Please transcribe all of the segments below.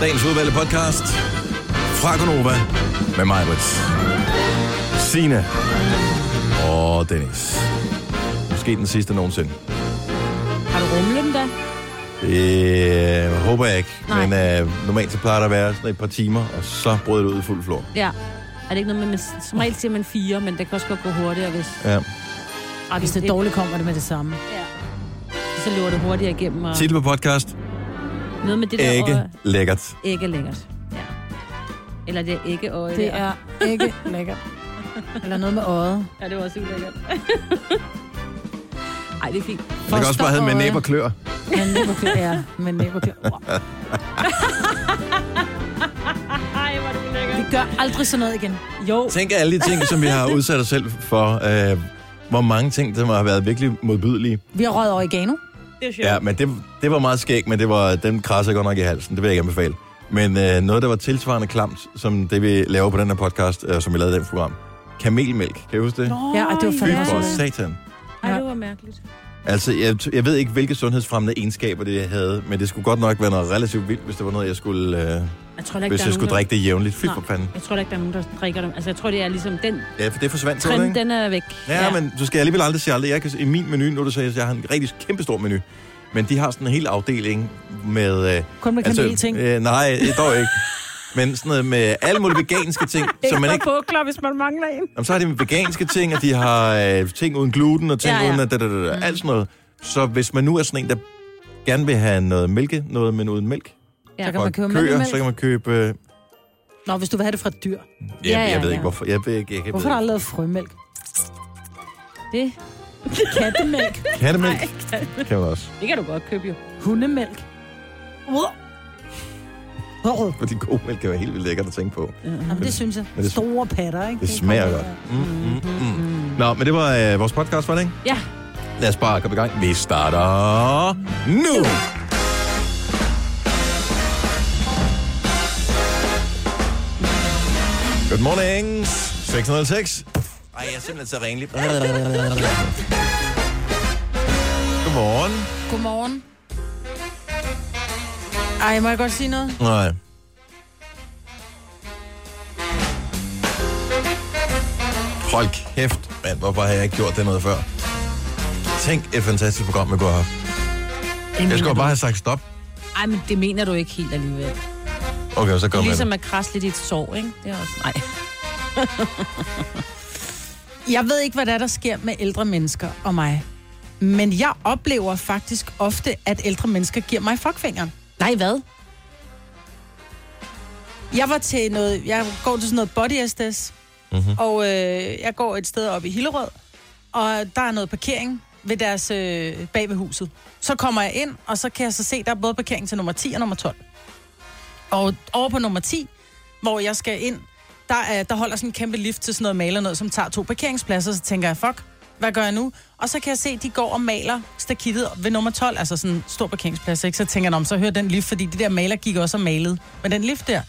Dagens udvalgte podcast fra Gonova med mig, Signe og Dennis. Måske den sidste nogensinde. Har du rumlen da? Det øh, håber jeg ikke, Nej. men øh, normalt så plejer der at være sådan et par timer, og så bryder det ud i fuld flor. Ja. Er det ikke noget med, man, som regel siger man fire, men det kan også godt gå hurtigere, hvis... Ja. Og Hvis det er dårligt, kommer det med det samme. Ja. Så løber det hurtigere igennem. Og Titel på podcast, noget med det der ikke øje. lækkert. Ikke lækkert. Ja. Eller det er ikke øje. Det der. er ikke lækkert. Eller noget med øjet. Ja, det var også ulækkert. Ej, det er fint. Man kan også bare hedde med næb og klør. Men næbberklør, ja. Men næbberklør. Wow. Ej, hvor er det ulækkert. Vi gør aldrig sådan noget igen. Jo. Tænk alle de ting, som vi har udsat os selv for. Øh, hvor mange ting, der har været virkelig modbydelige. Vi har røget oregano. Det er sjovt. Ja, men det, det var meget skægt, men det var, den krasser godt nok i halsen. Det vil jeg ikke anbefale. Men øh, noget, der var tilsvarende klamt, som det vi laver på den her podcast, øh, som vi lavede i den program. Kamelmælk, kan I huske det? Ja, og det var Fy fandme for også satan. Ej, det var mærkeligt. Altså, jeg, jeg ved ikke, hvilke sundhedsfremmende egenskaber det havde, men det skulle godt nok være noget relativt vildt, hvis det var noget, jeg skulle, øh, Jeg tror da ikke, hvis der jeg er skulle nogen, drikke det jævnligt. Fy for fanden. Der, jeg tror da ikke, der er nogen, der drikker dem. Altså, jeg tror, det er ligesom den Ja, for det forsvandt sådan, trend, ikke? den er væk. Ja, ja, men du skal alligevel aldrig sige aldrig. Jeg kan, I min menu, nu du siger, at jeg har en rigtig kæmpe stor menu. Men de har sådan en hel afdeling med... Øh, Kun med kamelting. øh, nej, dog ikke. Men sådan noget med alle mulige veganske ting, som man ikke... pukler, hvis man mangler en. Jamen, så har de veganske ting, og de har øh, ting uden gluten, og ting Ja, ja, uden... Da, da, da, da, alt sådan noget. Så hvis man nu er sådan en, der gerne vil have noget mælke, noget men uden mælk, Så kan man købe køer, så kan man købe... Øh, Nå, hvis du vil have det fra et dyr. ja, Ja, jeg ja, ved ja. ikke, hvorfor. Jeg ved ikke, jeg, jeg Hvorfor ved har der lavet frømælk? Det, Kattemælk. ikke. Kattemælk kan man også. det kan du godt købe, jo. Hundemælk. Wow. Fordi god mælk kan være helt vildt lækkert at tænke på. Jamen, det synes jeg. Men det- Store patter, ikke? Det smager godt. Mm, mm, mm. Nå, men det var øh, vores podcast, var det ikke? Ja. Lad os bare komme i gang. Vi starter nu! Good morning. 606. Ej, jeg er simpelthen så renlig. Godmorgen. Godmorgen. Ej, må jeg godt sige noget? Nej. Hold kæft, mand. Hvorfor har jeg ikke gjort det noget før? Tænk et fantastisk program, vi kunne have haft. Jeg skulle bare have sagt stop. Ej, men det mener du ikke helt alligevel. Okay, så kom jeg. Ligesom at krasse lidt i et sår, ikke? Det er også... Nej. Jeg ved ikke, hvad der, er, der sker med ældre mennesker og mig. Men jeg oplever faktisk ofte, at ældre mennesker giver mig fuckfingeren. Nej, hvad? Jeg var til noget, jeg går til sådan noget body estes, mm-hmm. og øh, jeg går et sted op i Hillerød, og der er noget parkering ved deres, øh, bag ved huset. Så kommer jeg ind, og så kan jeg så se, der er både parkering til nummer 10 og nummer 12. Og over på nummer 10, hvor jeg skal ind, der, er, der holder sådan en kæmpe lift til sådan noget maler noget, som tager to parkeringspladser, så tænker jeg, fuck, hvad gør jeg nu? Og så kan jeg se, at de går og maler stakittet ved nummer 12, altså sådan en stor parkeringsplads, ikke? Så tænker jeg, "Nå, så hører den lift, fordi de der maler gik også og malede med den lift der.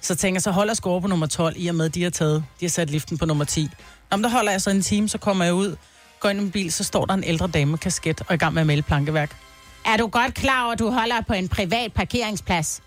Så tænker jeg, så holder jeg sgu på nummer 12, i og med, at de har taget, de har sat liften på nummer 10. Nå, men der holder jeg så en time, så kommer jeg ud, går ind i en bil, så står der en ældre dame med kasket og er i gang med at male plankeværk. Er du godt klar over, at du holder på en privat parkeringsplads?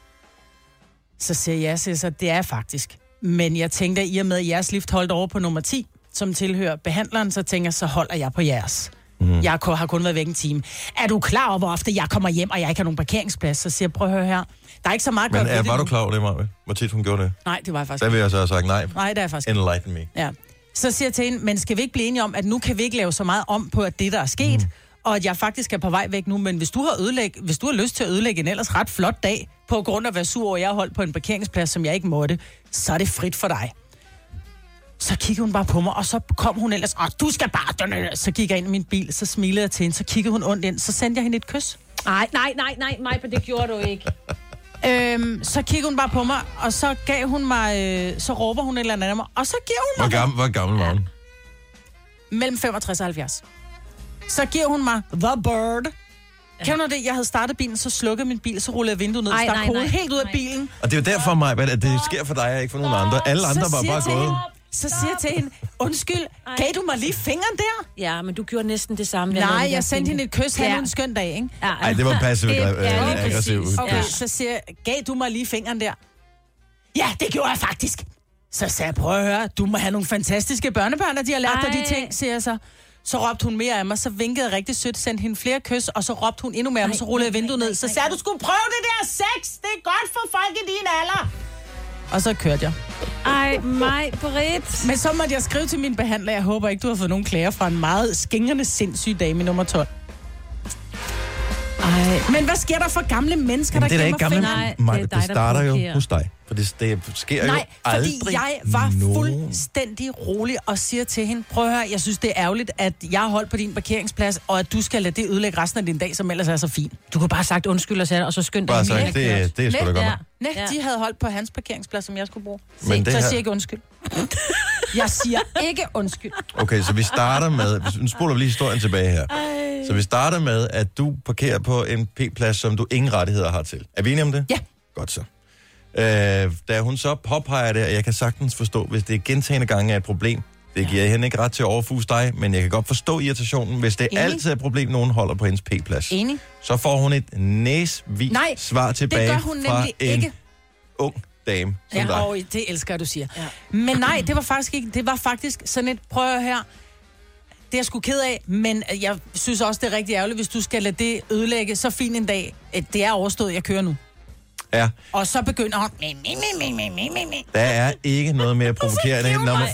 Så siger jeg, så, så det er faktisk. Men jeg tænkte, at i og med, at jeres lift holdt over på nummer 10, som tilhører behandleren, så tænker jeg, så holder jeg på jeres. Mm. Jeg har kun været væk en time. Er du klar over, hvor ofte jeg kommer hjem, og jeg ikke har nogen parkeringsplads? Så siger jeg, prøv at høre her. Der er ikke så meget Men er, var du klar over det, Marve? Hvor tit hun gjorde det? Nej, det var jeg faktisk Der vil jeg så have sagt nej. Nej, det er jeg faktisk Enlighten me. Ja. Så siger jeg til hende, men skal vi ikke blive enige om, at nu kan vi ikke lave så meget om på, at det, der er sket, mm. og at jeg faktisk er på vej væk nu, men hvis du har, ødelæg, hvis du har lyst til at ødelægge en ellers ret flot dag, på grund af at være sur over, at jeg holdt på en parkeringsplads, som jeg ikke måtte, så er det frit for dig. Så kiggede hun bare på mig, og så kom hun ellers, og du skal bare... Så gik jeg ind i min bil, så smilede jeg til hende, så kiggede hun ondt ind, så sendte jeg hende et kys. Nej, nej, nej, nej, mig, det gjorde du ikke. Øhm, så kiggede hun bare på mig, og så gav hun mig, øh, så råber hun et eller andet af mig, og så giver hun mig Hvor gammel, hvor gammel var hun? mellem 65 og 70. Så giver hun mig The Bird. Kan du det? Jeg havde startet bilen, så slukkede min bil, så rullede jeg vinduet ned, Ej, stak nej, hovedet nej, helt ud af nej. bilen. Og det er jo derfor, mig, at det sker for dig, og ikke for nogen andre. Alle andre var bare jeg gået. Så siger jeg til hende, undskyld, gav du mig lige fingeren der? Ja, men du gjorde næsten det samme. Nej, der jeg sendte hende et kys. Han Ja. ja. en skøn dag, ikke? Ja, Ej, det var passiv Det- ja, øh, lige aggressiv. Okay, Ja. så siger jeg, gav du mig lige fingeren der? Ja, det gjorde jeg faktisk. Så sagde jeg, prøv at høre, du må have nogle fantastiske børnebørn, og de har lært dig de Ej. ting, siger jeg så. Så råbte hun mere af mig, så vinkede jeg rigtig sødt, sendte hende flere kys, og så råbte hun endnu mere af mig, så rullede jeg vinduet ned. Så sagde du skulle prøve det der sex, det er godt for folk i din alder. Og så kørte jeg. Ej, mig, Britt. Men så måtte jeg skrive til min behandler, jeg håber ikke, du har fået nogen klager fra en meget skingerne sindssyg dame nummer 12. Ej, Men hvad sker der for gamle mennesker, Jamen, der det er da ikke gamle... Nej, det er det, dig, der starter jo hos dig. For det, det sker Nej, jo aldrig fordi jeg var nogen. fuldstændig rolig og siger til hende, prøv at høre, jeg synes, det er ærgerligt, at jeg har holdt på din parkeringsplads, og at du skal lade det ødelægge resten af din dag, som ellers er så fin. du kunne bare have sagt undskyld og sagde, og så Bare dig sagt, mere. det, det er sgu da godt. ja. Nej, Ja. de havde holdt på hans parkeringsplads, som jeg skulle bruge. Men Men det så her- jeg siger ikke undskyld. jeg siger ikke undskyld. Okay, så vi starter med... Nu spoler vi lige historien tilbage her. Så vi starter med, at du parkerer på en P-plads, som du ingen rettigheder har til. Er vi enige om det? Ja. Godt så. Øh, da hun så påpeger det, og jeg kan sagtens forstå, hvis det er gentagende gange er et problem, det giver hende ikke ret til at overfuse dig, men jeg kan godt forstå irritationen, hvis det Enig. altid er et problem, nogen holder på hendes P-plads. Enig. Så får hun et næsvis Nej, svar tilbage Det gør hun fra en ikke. ung dame som dig. Ja, og det elsker du siger. Ja. Men nej, det var faktisk ikke. Det var faktisk sådan et, prøv her. Det er jeg sgu ked af, men jeg synes også, det er rigtig ærgerligt, hvis du skal lade det ødelægge så fin en dag. at Det er overstået, jeg kører nu. Ja, Og så begynder hun... "Mi, mi, mi, mi, mi, mi, mi." der er ikke noget mere provokerende, Giv når man,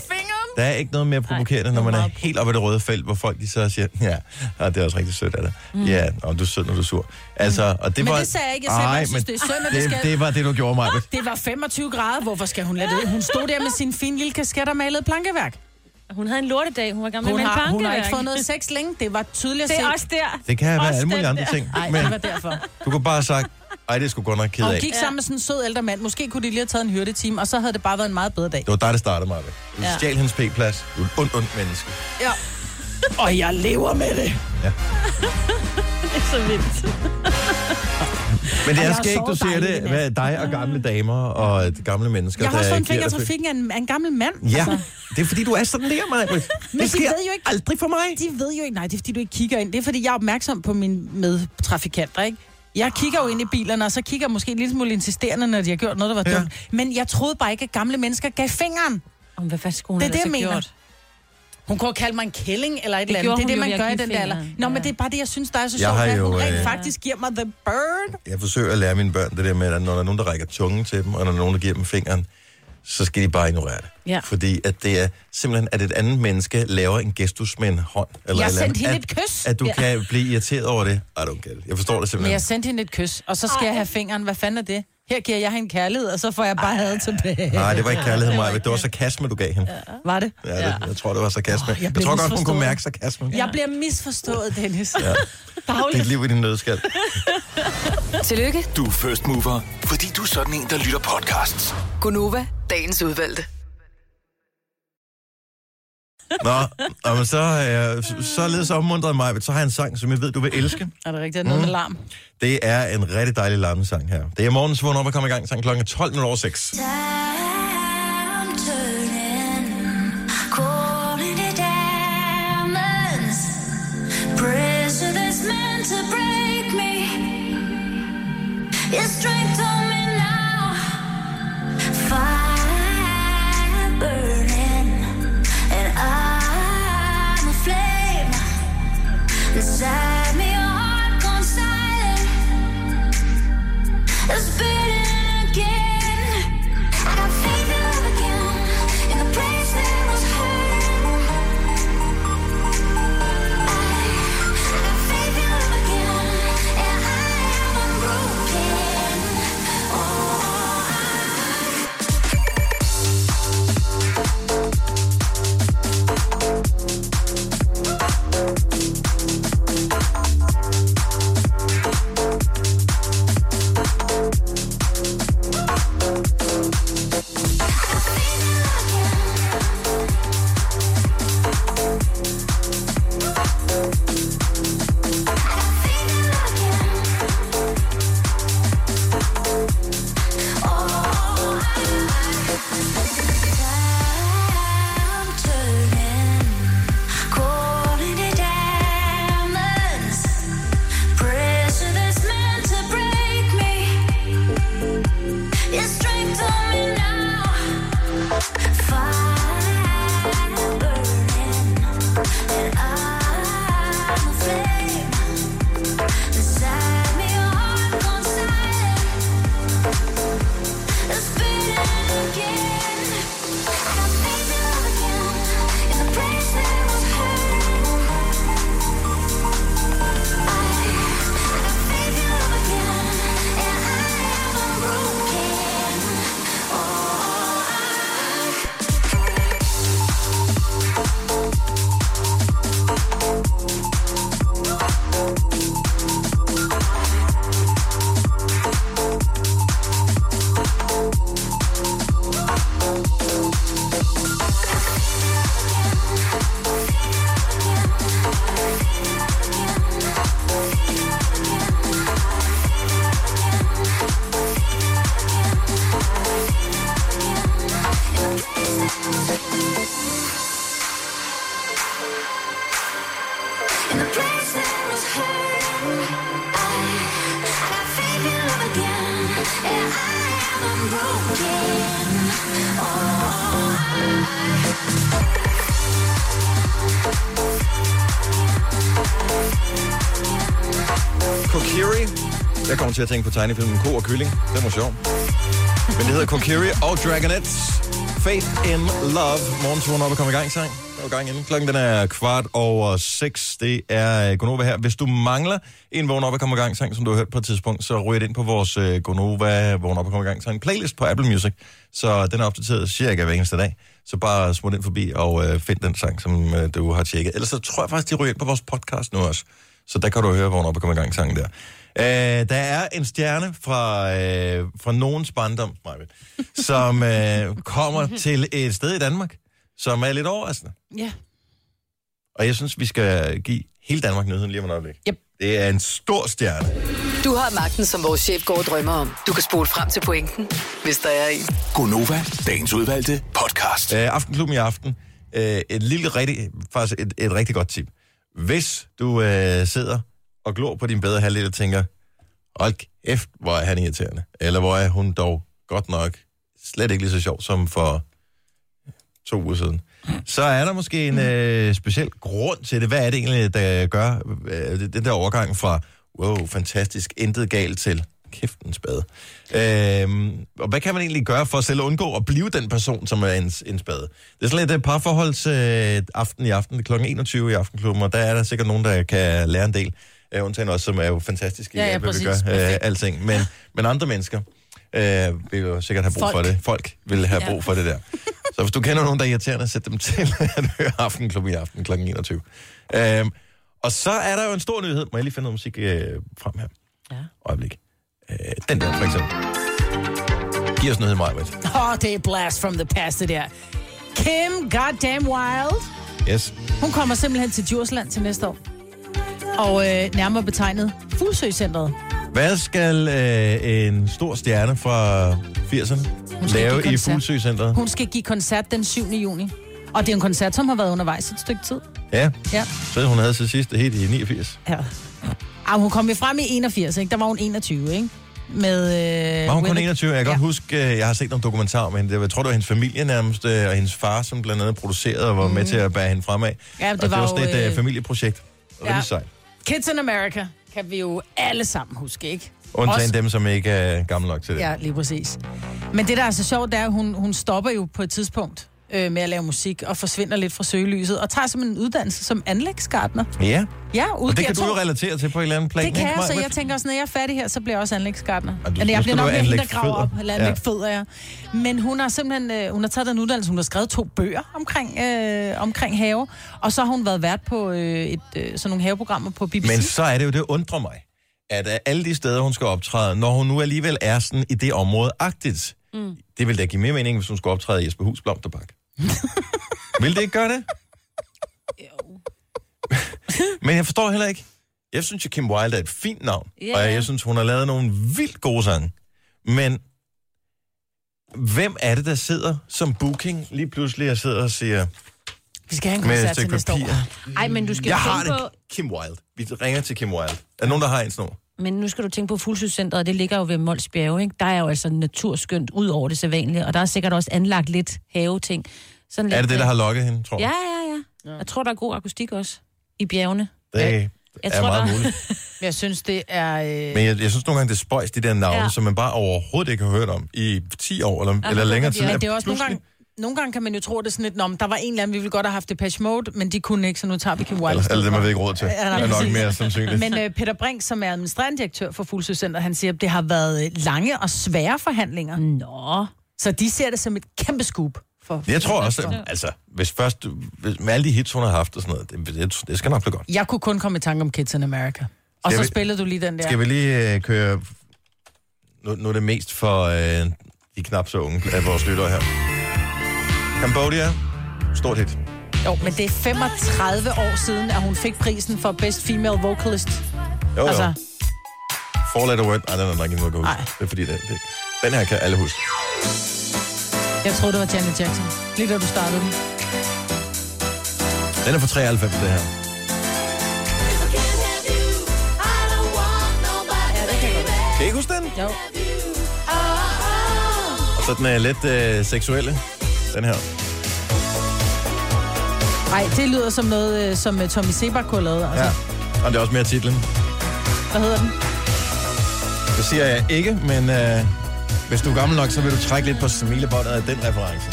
der er ikke noget mere provokerende, når man er helt oppe i det røde felt, hvor folk de så siger, ja, ja det er også rigtig sødt af dig. Mm. Ja, og du er sød, når du er sur. Altså, og det Men var, det sagde jeg ikke. Jeg sagde, bare, jeg synes, men det er synd, at det det, skal- det var det, du gjorde mig. Det var 25 grader. Hvorfor skal hun lade det? Hun stod der med sin fine lille kasket og malede plankeværk. Hun havde en lortedag. Hun var gammel Hun med en har, hun har ikke fået noget sex længe. Det var tydeligt at Det se. er også der. Det kan være Også alle mulige andre der. ting, Nej, men det var derfor. du kunne bare have sagt, ej, det er sgu godt nok ked Og hun af. gik sammen med sådan en sød ældre mand. Måske kunne de lige have taget en hyrdetime, og så havde det bare været en meget bedre dag. Det var dig, der startede mig. Du Ja. stjal hendes P-plads. Du er et ondt, ondt menneske. Ja. Og jeg lever med det. Det er så vildt. Men det er skægt, du siger det, hvad dig og gamle damer og øh, gamle mennesker, Jeg har også der fået en giver finger i trafikken af en, af en gammel mand. Ja, Altså, det er fordi, du er sådan der, Maja. Det de sker ved jo ikke- aldrig for mig. de ved jo ikke, nej, det er fordi, du ikke kigger ind. Det er fordi, jeg er opmærksom på mine medtrafikanter, ikke? Jeg kigger jo ind i bilerne, og så kigger jeg måske en lille smule insisterende, når de har gjort noget, der var Ja. dumt. Men jeg troede bare ikke, at gamle mennesker gav fingeren. Om hvad fast skulle hun Det er det, jeg mener. gjort? Hun kunne kalde mig en kælling eller et eller andet. Det er det, jo man gør i den der alder. Nå, Ja. men det er bare det, jeg synes, der er så Jeg sjovt, har at hun jo, rent øh, faktisk giver mig the bird. Jeg forsøger at lære mine børn det der med, at når der er nogen, der rækker tungen til dem, og når der er nogen, der giver dem fingeren, så skal de bare ignorere det. Ja. Fordi at det er simpelthen, at et andet menneske laver en gestus med en hånd. Eller Jeg sendte andet, hende at, et kys. At du Ja. kan blive irriteret over det. I don't get it. Jeg forstår det Men simpelthen. jeg sendte hende et kys, og så skal jeg have fingeren. Hvad fanden er det? Her giver jeg hende kærlighed, og så får jeg bare had tilbage. Nej, det var ikke kærlighed, Maja. Det var sarkasme, du gav hende. Var det? Ja, det, jeg tror, det var sarkasme. jeg jeg blev tror godt, hun kunne mærke sarkasmen. Jeg bliver misforstået, Dennis. Ja. Dit liv i din nødskal. Tillykke, Du er first mover, fordi du er sådan en, der lytter podcasts. Gunova, dagens udvalgte. Nå, og men så, øh, således opmuntret mig, så har jeg en sang, som jeg ved, du vil elske. Er det rigtigt? Er det noget med larm? Det er en rigtig dejlig larmesang her. Det er morgens vågen op og komme i gang sang klokken 12 It's been til at tænke på tegnefilmen Ko og Kylling. Den var sjov. Men det hedder Kokiri og Dragonets. Faith in Love. Morgenturen op og komme i gang, sang. Der var gang inden. Klokken den er kvart over seks. Det er øh, Gonova her. Hvis du mangler en vågn op og komme i gang, sang, som du har hørt på et tidspunkt, så ryger det ind på vores øh, Gonova vågn op og komme i gang, sang playlist på Apple Music. Så den er opdateret cirka hver eneste dag. Så bare smut ind forbi og øh, find den sang, som du har tjekket. Ellers så tror jeg faktisk, de ryger ind på vores podcast nu også. Så der kan du høre, vågn op og komme i gang, sangen der. Uh, der er en stjerne fra, uh, fra nogens barndom, Majbet, som uh, kommer til et sted i Danmark, som er lidt overraskende. Ja. Og jeg synes, vi skal give hele Danmark nyheden lige om et øjeblik. Yep. Det er en stor stjerne. Du har magten, som vores chef går og drømmer om. Du kan spole frem til pointen, hvis der er en. Gonova, dagens udvalgte podcast. Uh, Aftenklubben i aften. Uh, et lille, rigtig, faktisk et, et rigtig godt tip. Hvis du uh, sidder og glor på din bedre halvdel og tænker, hold kæft, hvor er han irriterende. Eller hvor er hun dog godt nok slet ikke lige så sjov som for to uger siden. Så er der måske en øh, speciel grund til det. Hvad er det egentlig, der gør øh, den der overgang fra, wow, fantastisk, intet galt til, kæft en spade. Øh, og hvad kan man egentlig gøre for selv at undgå at blive den person, som er en, en spade? Det er sådan lidt et parforholds øh, aften i aften, kl. 21 i Aftenklubben, og der er der sikkert nogen, der kan lære en del. Øh, undtagen os, som er jo fantastiske i Ja, ja, alt, hvad vi præcis. gør, øh, alting. Men, men andre mennesker øh, vil jo sikkert have brug Folk. for det. Folk vil have brug for det der. Så hvis du kender nogen, der er irriterende, sæt dem til at høre Aftenklub i aften kl. 21. Øhm, og så er der jo en stor nyhed. Må jeg lige finde noget musik øh, frem her? Ja. Øjeblik. Øh, den der, for eksempel. Giv os noget, Majbert. Åh, oh, det er blast from the past, det der. Kim Goddamn Wild. Yes. Hun kommer simpelthen til Djursland til næste år. Og øh, nærmere betegnet Fuglsøcentret. Hvad skal øh, en stor stjerne fra 80'erne skal lave i. Fuglsøcentret? Hun skal give koncert den 7. juni. Og det er en koncert, som har været undervejs et stykke tid. Ja, Ja. så hun havde til sidst helt i 89. ja. Ah, hun kom jo frem i 81, ikke? Der var hun 21, ikke? Med, øh, Var hun kun Winnet- 21? Jeg kan godt Ja. huske, øh, jeg har set nogle dokumentarer om hende. Jeg tror, det var hendes familie nærmest, øh, og hendes far, som blandt andet producerede og var med til at bære hende fremad. Ja, det og det var var sådan et øh, øh, familieprojekt. Rigtig ja. sejt. Kids in America kan vi jo alle sammen huske, ikke? Undtagen Også- dem, som ikke er gamle nok til det. Ja, lige præcis. Men det, der er så sjovt, det er, at hun, hun stopper jo på et tidspunkt øh, med at lave musik og forsvinder lidt fra søgelyset og tager simpelthen en uddannelse som anlægsgartner. ja. Ja, og det kan du jo relatere til på en eller anden plan. Det kan jeg, så jeg tænker også, når jeg er færdig her, så bliver jeg også anlægsgartner. Og du- Eller jeg bliver nok hende, der graver op. Eller anlægfødder, ja. Men hun har simpelthen øh, hun har taget den uddannelse, hun har skrevet to bøger omkring, øh, omkring have. Og så har hun været vært på øh, et, øh, sådan nogle haveprogrammer på BBC. Men så er det jo, det undrer mig, at af alle de steder, hun skal optræde, når hun nu alligevel er sådan i det område-agtigt, mm. det vil da give mere mening, hvis hun skulle optræde i Jesper Hus Blomsterpark. Vil det ikke gøre det? Men jeg forstår heller ikke. Jeg synes jo, Kim Wilde er et fint navn, Ja. og jeg synes, hun har lavet nogle vildt gode sange. Men hvem er det, der sidder som booking lige pludselig og sidder og siger, Vi skal have en med et koncert til stykke næste år. papir? Ej, men du skal Jeg jo har tænke det. på... Kim Wilde. Vi ringer til Kim Wilde. Er der nogen, der har en snor? Men nu skal du tænke på Fuglsøcentret, det ligger jo ved Mols Bjerge, ikke? Der er jo altså naturskønt ud over det sædvanlige, og der er sikkert også anlagt lidt haveting. Sådan lidt, Er det det, der har lokket hende, tror du? Ja, ja, ja. Jeg tror, der er god akustik også i bjergene. Det Jeg er tror, meget der- muligt. Jeg synes, det er... Øh... Men jeg, jeg synes nogle gange, det er spøjs, de der navne, ja. Ja. som man bare overhovedet ikke har hørt om i 10 år eller, eller det længere tid. Men det er også nogle Pludselig- gange, nogle gange kan man jo tro, det er sådan lidt, men der var en eller anden, vi ville godt have haft Depeche Mode, men de kunne ikke, så nu tager vi Kim Wilde. i Eller, eller det har vi ikke råd til. Ja, nej, er nok mere sandsynligt. Men øh, Peter Brink, som er administrerende direktør for Fuglsøcenter, han siger, at det har været øh, lange og svære forhandlinger. Nå. Så de ser det som et kæmpe scoop. For, jeg tror også, at, altså, hvis først, hvis, med alle de hits, hun har haft og sådan noget, det, det, det skal nok blive godt. Jeg kunne kun komme i tanke om Kids in America. Og Skal så vi- spillede du lige den der. Skal vi lige øh, køre... Nu, nu er det mest for øh, de knap så unge af vores lyttere her. Cambodia. Stort hit. Jo, men det er 35 år siden, at hun fik prisen for Best Female Vocalist. Jo, jo. Altså. Four letter word. Nej, den er nok ikke noget. Det er fordi, det, det, den her kan alle huske. jeg troede, det var Janet Jackson. Lige da du startede den. Den er fra 93, det her. Kan I ikke huske den? Jo. Og så Så den er lidt øh, seksuelle, den her. Nej, det lyder som noget, øh, som øh, Tommy Sebak kunne have lavet. Altså, Ja. Og det er også mere titlen. Hvad hedder den? Det siger jeg ikke, men øh, hvis du er gammel nok, så vil du trække lidt på smilebåndet af den reference.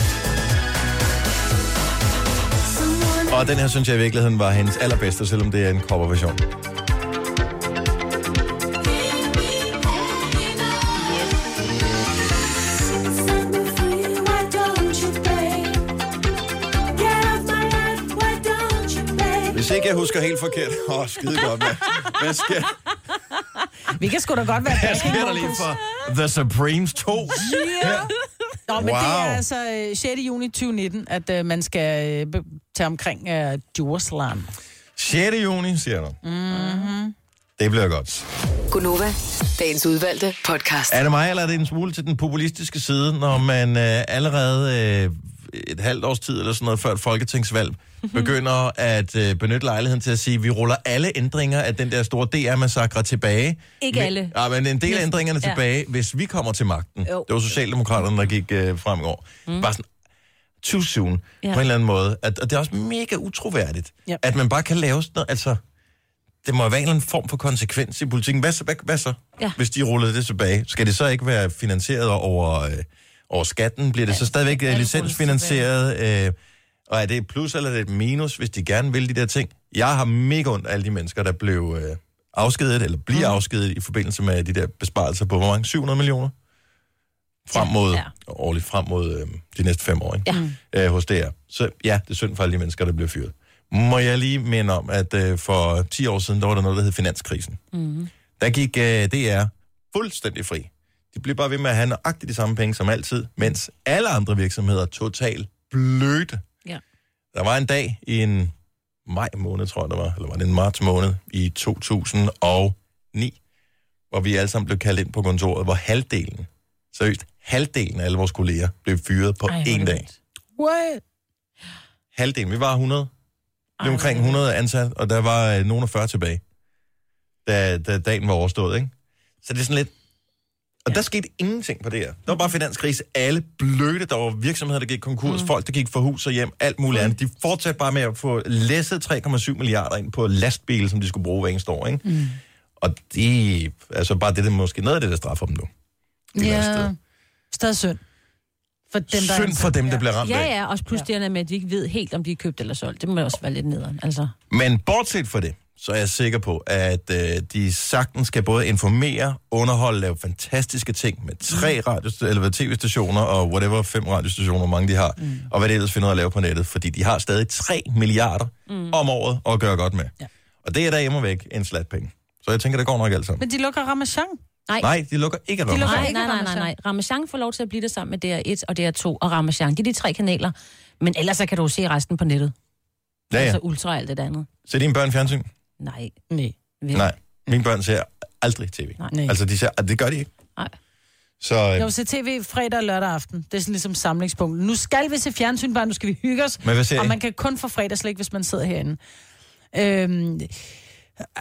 Og den her synes jeg i virkeligheden var hendes allerbedste, selvom det er en coverversion. Husker helt forkert. Åh, oh, skide godt, mand. Hvad sker, Vi kan sgu da godt være hvad sker der lige for The Supremes 2? Yeah. Nå, men Wow. det er altså øh, 6. juni 2019, at øh, man skal øh, tage omkring øh, Djursland. 6. juni, siger du. Mm-hmm. Det bliver godt. Gunova, dagens udvalgte podcast. Er det mig, eller er det en smule til den populistiske side, når man øh, allerede øh, et halvt års tid eller sådan noget før et folketingsvalg begynder at øh, benytte lejligheden til at sige, at vi ruller alle ændringer af den der store DR-massakre tilbage. Ikke alle. Ja, men en del af ændringerne Ja. tilbage, hvis vi kommer til magten. Jo. Det var Socialdemokraterne, der gik øh, frem i går. Mm. Bare sådan, too soon, ja. Ja. på en eller anden måde. At, og det er også mega utroværdigt, Ja. at man bare kan lave sådan noget, altså... Det må være en eller anden form for konsekvens i politikken. Hvad så, hvad, hvad så Ja. hvis de rullede det tilbage? Skal det så ikke være finansieret over, øh, over skatten? Bliver det ja, så stadigvæk øh, alt licensfinansieret? Øh, og er det et plus eller er det et minus, hvis de gerne vil de der ting? Jeg har mega ondt af alle de mennesker, der blev øh, afskedet, eller bliver mm. afskedet i forbindelse med de der besparelser på, hvor mange? 700 millioner? Frem mod, ja. Årligt frem mod øh, de næste fem år, ikke? Ja. øh, hos DR. Så ja, det er synd for alle de mennesker, der bliver fyret. Må jeg lige minde om, at øh, for 10 år siden, der var der noget, der hed Finanskrisen. Mm. Der gik øh, DR fuldstændig fri. De blev bare ved med at have nøjagtigt de samme penge som altid, mens alle andre virksomheder totalt blødte. Ja. Der var en dag i en maj måned, tror jeg det var, eller var det en marts måned i 2009, hvor vi alle sammen blev kaldt ind på kontoret, hvor halvdelen, seriøst, halvdelen af alle vores kolleger blev fyret på Ej, én dag. vildt. What? halvdelen. Vi var 100. Det var omkring hvor er det 100 ansat, og der var øh, nogen af 40 tilbage, da, da dagen var overstået, ikke? Så det er sådan lidt... Og ja. der skete ingenting på det her. Der var bare finanskrise. Alle blødte. Der var virksomheder, der gik konkurs. Mm. Folk, der gik fra hus og hjem. Alt muligt andet. De fortsatte bare med at få læsset 3,7 milliarder ind på lastbiler, som de skulle bruge hver eneste år, ikke? Mm. Og de... Altså bare det, der måske noget af det, der straffer dem nu. Det Ja. Stadig synd. For dem, der er Synd for dem, der bliver ramt. Ja, ja, også pludselig ja. med, at de ikke ved helt, om de er købt eller solgt. Det må også være lidt nederen, altså. Men bortset fra det, så er jeg sikker på, at øh, de sagtens skal både informere, underholde, lave fantastiske ting med tre radio, eller tv-stationer og whatever, fem radiostationer, hvor mange de har, mm. og hvad det ellers finder at lave på nettet, fordi de har stadig 3 milliarder mm. om året at gøre godt med. Ja. Og det er der hjemme væk en slat penge. Så jeg tænker, det går nok alt sammen. Men de lukker Ramachan. Nej, Nej, de lukker ikke De rammer. lukker nej, ikke nej, nej, nej, nej. Ramachan får lov til at blive det sammen med DR1 og DR2 og Ramachan. Det er de tre kanaler. Men ellers så kan du se resten på nettet. Ja, ja. Altså ultra og alt det andet. Ser dine børn fjernsyn? Nej. Nej. Nej. Mine børn ser aldrig tv. Nej. Nej. Altså, de ser, det gør de ikke. Nej. Så Jeg øh, vil se tv fredag og lørdag aften. Det er sådan ligesom samlingspunkt. Nu skal vi se fjernsyn, bare nu skal vi hygge os. Men hvad ser og I? man kan kun få fredagslæg, hvis man sidder herinde. Øhm,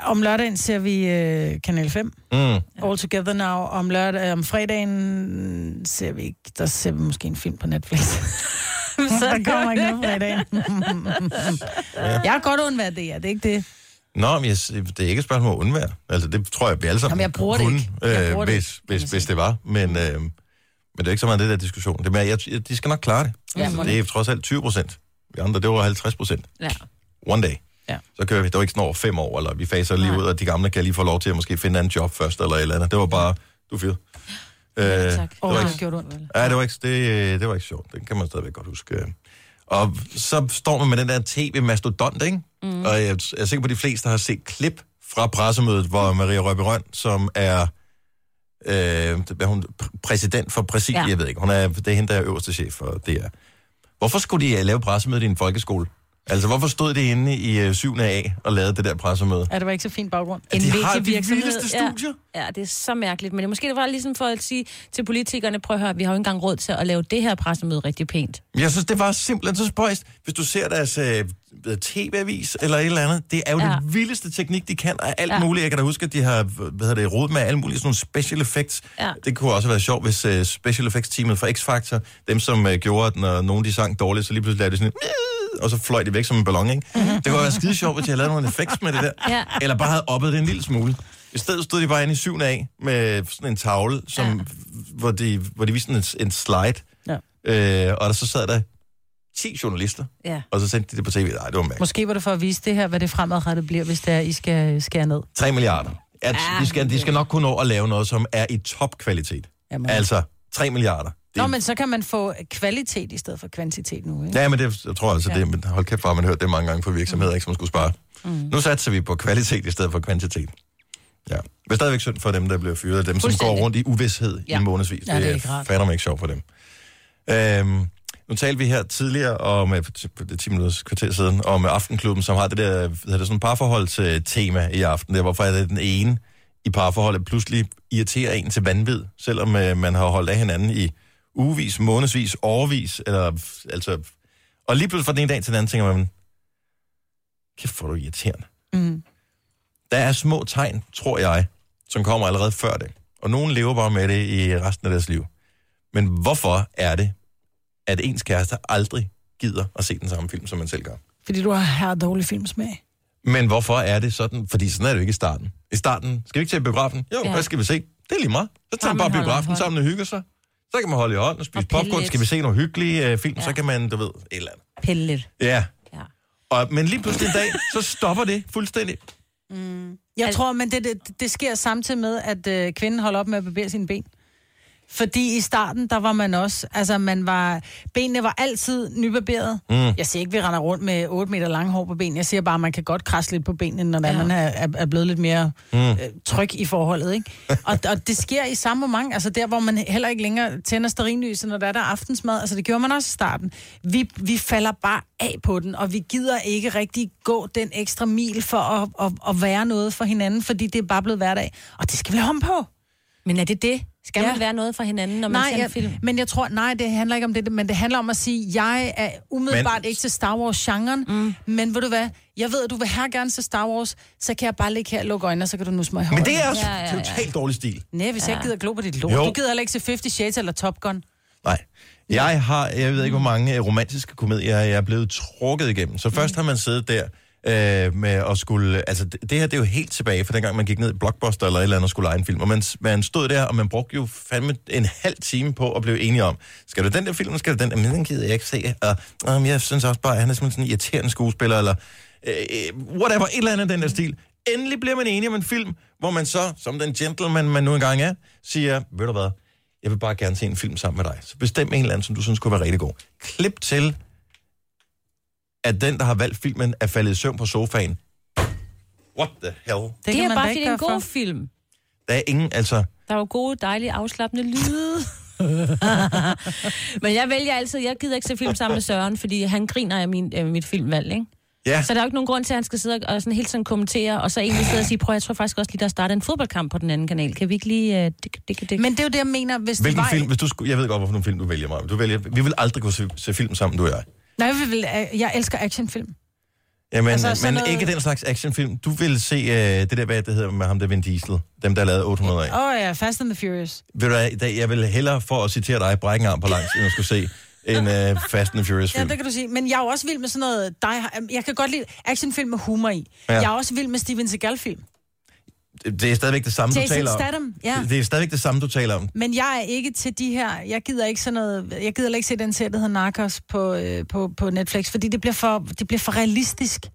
om lørdagen ser vi øh, Kanal 5. mm, All Together Now. Om, lørdag, om fredagen ser vi ikke, der ser vi måske en film på Netflix. så der kommer ikke noget fredagen. Jeg har godt undværet det, ja. Det er ikke det. Nå, men jeg, det er ikke et spørgsmål om at undvære. Altså, det tror jeg, vi alle sammen Jamen, jeg bruger det kunne, ikke. Jeg øh, bruger det hvis, hvis, hvis det var. Men, øh, men det er ikke så meget det der diskussion. Det er jeg, jeg, de skal nok klare det. Ja, må det er trods alt 20 procent. Vi andre, det var 50 procent. Ja. One day. Ja. Så kører vi. Det var ikke sådan over fem år, eller vi faser lige Nej. ud, og de gamle kan lige få lov til at måske finde en anden job først, eller et eller andet. Det var bare, du fyret. Øh, tak. det Åh, var oh, det ikke, har gjort ondt. Ja, det var, ikke, det, det var ikke sjovt. Det kan man stadigvæk godt huske. Og så står man med den der tv-mastodont, ikke? Mm. Og jeg, er sikker på, at de fleste har set klip fra pressemødet, hvor Maria Røbe Røn, som er, øh, hvad hun, pr- præsident for ja. Ja. jeg ved ikke, hun er, det er hende, der er øverste chef for DR. Hvorfor skulle de øh, lave pressemødet i en folkeskole? Altså, hvorfor stod det inde i øh, 7. A og lavede det der pressemøde? Ja, det var ikke så fin baggrund. At de har de vildeste studier. Ja, ja, det er så mærkeligt. Men det måske det var ligesom for at sige til politikerne, prøv at høre, vi har jo ikke engang råd til at lave det her pressemøde rigtig pænt. Jeg synes, det var simpelthen så spøjst. Hvis du ser deres øh, øh, tv-avis eller et eller andet. Det er jo ja. Det vildeste teknik, de kan, og alt ja. Muligt. Jeg kan da huske, at de har hvad hedder det, rodet med alle mulige sådan nogle special effects. Ja. Det kunne også været sjovt, hvis uh, special effects-teamet fra X-Factor, dem som uh, gjorde, at når nogen de sang dårligt, så lige pludselig lavede de sådan en, og så fløj de væk som en ballon, ikke? Mm-hmm. Det kunne være skide sjovt, hvis de havde lavet nogle effects med det der. Ja. Eller bare havde oppet det en lille smule. I stedet stod de bare inde i 7. A med sådan en tavle, som, ja. hvor, de, hvor de viste sådan en, en slide. Ja. Øh, og der så sad der 10 journalister, Ja. og så sendte de det på tv. Nej, det var mærkeligt. Måske var det for at vise det her, hvad det fremadrettet bliver, hvis det er, I skal skære ned. 3 milliarder. At de, skal, de skal nok kunne nå at lave noget, som er i topkvalitet. Jamen. Altså, 3 milliarder. Det, Nå, men så kan man få kvalitet i stedet for kvantitet nu, ikke? Ja, men det jeg tror jeg altså, Ja. det, men hold kæft, hvor man hørt det mange gange fra virksomheder, ikke, som skulle spare. Mm. Nu satser vi på kvalitet i stedet for kvantitet. Ja. Det er stadigvæk synd for dem, der bliver fyret, dem som går rundt i uvidshed ja. I månedsvis. Ja, det er ikke rart. fatter mig ikke sjovt for dem. Øhm, nu talte vi her tidligere om, det er 10 minutters kvarter siden, om Aftenklubben, som har det der, det, sådan parforholdstema i aften. Der, hvorfor er det den ene i parforholdet pludselig irriterer en til vanvid, selvom øh, man har holdt af hinanden i ugevis, månedsvis, årvis, eller altså... Og lige pludselig fra den ene dag til den anden tænker man, kæft, hvor du irriterende. Mm. Der er små tegn, tror jeg, som kommer allerede før det. Og nogen lever bare med det i resten af deres liv. Men hvorfor er det, at ens kæreste aldrig gider at se den samme film, som man selv gør? Fordi du har her dårlig filmsmag. Men hvorfor er det sådan? Fordi sådan er det jo ikke i starten. I starten, skal vi ikke til biografen? Jo, ja. Hvad skal vi se? Det er lige meget. Så tager man bare biografen sammen og hygger sig. Så kan man holde i hånden og spise Og popcorn. lidt. Skal vi se nogle hyggelige uh, film, ja. så kan man, du ved, et eller andet. Pille lidt. Ja. Ja. Og, men lige pludselig en dag, så stopper det fuldstændig. Jeg Al- tror, men det, det, det sker samtidig med, at øh, kvinden holder op med at barbere sine ben. Fordi i starten, der var man også, altså man var, benene var altid nybarberet. Mm. Jeg siger ikke, vi render rundt med 8 meter lange hår på benene. Jeg siger bare, at man kan godt krasse lidt på benene, når ja. Man er, er, er blevet lidt mere mm. øh, tryg i forholdet, ikke? og, og det sker i samme moment, altså der, hvor man heller ikke længere tænder sterinlyset, når der er der aftensmad. Altså det gjorde man også i starten. Vi, vi falder bare af på den, og vi gider ikke rigtig gå den ekstra mil for at, at, at være noget for hinanden, fordi det er bare blevet hverdag. Og det skal vi have om på. Men er det det? Skal Ja. man være noget fra hinanden, når man Nej, ser en jeg, film? men jeg tror, nej, det handler ikke om det, men det handler om at sige, jeg er umiddelbart Men- ikke til Star Wars-genren, mm. men ved du hvad, jeg ved, at du vil her gerne se Star Wars, så kan jeg bare ligge her og lukke øjnene, og så kan du nu smøge Men det er også Ja, ja, ja. totalt dårlig stil. Nej, hvis ja. jeg ikke gider glo på dit lort. Jo. Du gider heller ikke se 50 Shades eller Top Gun. Nej. Jeg har, jeg ved ikke, hvor mange øh, romantiske komedier jeg er blevet trukket igennem. Så først har man siddet der øh, med at skulle... Altså, det, det her, det er jo helt tilbage fra dengang, man gik ned i Blockbuster eller et eller andet og skulle lege en film. Og man, man stod der, og man brugte jo fandme en halv time på at blive enige om, skal du den der film, skal du den der? Men den gider jeg ikke se. Og, og jeg synes også bare, at han er simpelthen sådan en irriterende skuespiller, eller øh, whatever, et eller andet den der stil. Endelig bliver man enige om en film, hvor man så, som den gentleman, man nu engang er, siger, ved du hvad, jeg vil bare gerne se en film sammen med dig. Så bestem en eller anden, som du synes kunne være rigtig god. Klip til, at den, der har valgt filmen, er faldet i søvn på sofaen. What the hell? Det, Det er bare, fordi ikke det er en god for. film. Der er ingen, altså... Der er jo gode, dejlige, afslappende lyde. Men jeg vælger altid, jeg gider ikke se film sammen med Søren, fordi han griner af min, øh, mit filmvalg, ikke? Ja, Så der er jo ikke nogen grund til, at han skal sidde og sådan hele tiden kommentere, og så egentlig sidde og sige, prøv, jeg tror faktisk også lige, der starter en fodboldkamp på den anden kanal. Kan vi ikke lige... Øh, det, det, det, Men det er jo det, jeg mener, hvis hvilken det var... film, hvis du skulle, jeg ved godt, hvorfor nogle film du vælger mig. Du vælger, vi vil aldrig kunne se, se film sammen, du og jeg. Nej, jeg, vil, jeg elsker actionfilm. Jamen, Altså, men noget- ikke den slags actionfilm. Du vil se øh, det der, hvad det hedder med ham, der Vin Diesel. Dem, der lavede 800 af. Åh oh, ja, Fast and the Furious. Ved du hvad, jeg vil hellere for at citere dig, brække en arm på langs, end at skulle se en uh, Fast and the Furious Ja, film. det kan du sige. Men jeg er også vild med sådan noget... Die, jeg kan godt lide actionfilm med humor i. Ja. Ja. Jeg er også vild med Steven Seagal-film. Det er stadigvæk det samme, du Jason taler om. Statham, ja. Det, er stadigvæk det samme, du taler om. Men jeg er ikke til de her... Jeg gider ikke sådan noget... Jeg gider ikke se den serie, der hedder Narcos på, øh, på, på Netflix, fordi det bliver, for, det bliver for realistisk.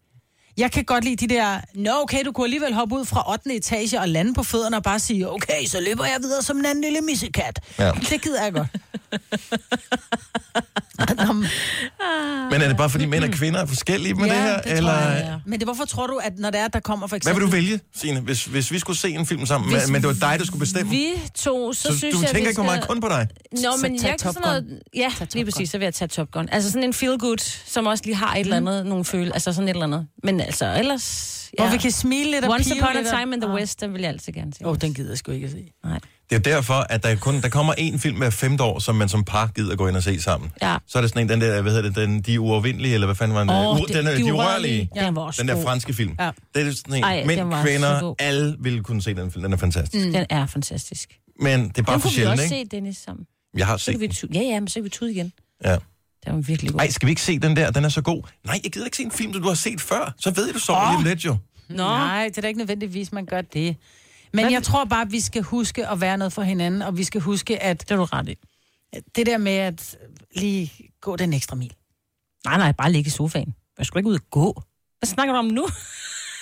Jeg kan godt lide de der... Nå, okay, du kunne alligevel hoppe ud fra 8. etage og lande på fødderne og bare sige, okay, så løber jeg videre som en anden lille missekat. Ja. Det gider jeg godt. Men- er det bare fordi mænd og kvinder er forskellige med ja, det her? det tror eller... jeg, ja. Men det, hvorfor tror du, at når det er, der kommer for Hvad eksempel... vil du vælge, Signe, hvis, hvis vi skulle se en film sammen, Hvis men, det var dig, der skulle bestemme? Vi to, så, så synes du jeg, tænker vi ikke for meget kun på dig? Nå, men jeg kan Top sådan noget... Ja, lige præcis, så vil jeg tage Top Gun. Altså sådan en feel-good, som også lige har et eller andet, nogle føle, altså sådan et eller andet. Men altså, ellers... Hvor vi kan smile lidt og Once pive Upon a Time in the Ah. West, den vil jeg altid gerne se. Åh, oh, den gider jeg sgu ikke at se. Nej. Det er derfor, at der, kun, der kommer én film hver femte år, som man som par gider gå ind og se sammen. Ja. Så er det sådan en, den der, hvad hedder det, den, De Uovervindelige, eller hvad fanden var den? Åh, U- det- den, er- De de Urørlige. Ja. Den var også Den der god. franske film. Ja. Det er sådan en, Ej, mænd, den kvinder, alle ville kunne se den film. Den er fantastisk. Mm. Den er fantastisk. Men det er bare Den for kunne vi sjældent, også ikke? se, Dennis, sammen. Jeg har set den. tude. Ja, ja, men så kan vi tude igen. Ja. Den var virkelig god. Ej, skal vi ikke se den der? Den er så god. Nej, jeg gider ikke se en film, som du har set før. Så ved du så oh. Lige lidt jo. Nå. Nej, det er da ikke nødvendigvis, man gør det. Men jeg tror bare, at vi skal huske at være noget for hinanden, og vi skal huske, at Det er du ret i. det der med at lige gå den ekstra mil. Nej, nej, bare ligge i sofaen. Jeg skulle ikke ud og gå. Hvad snakker du om nu?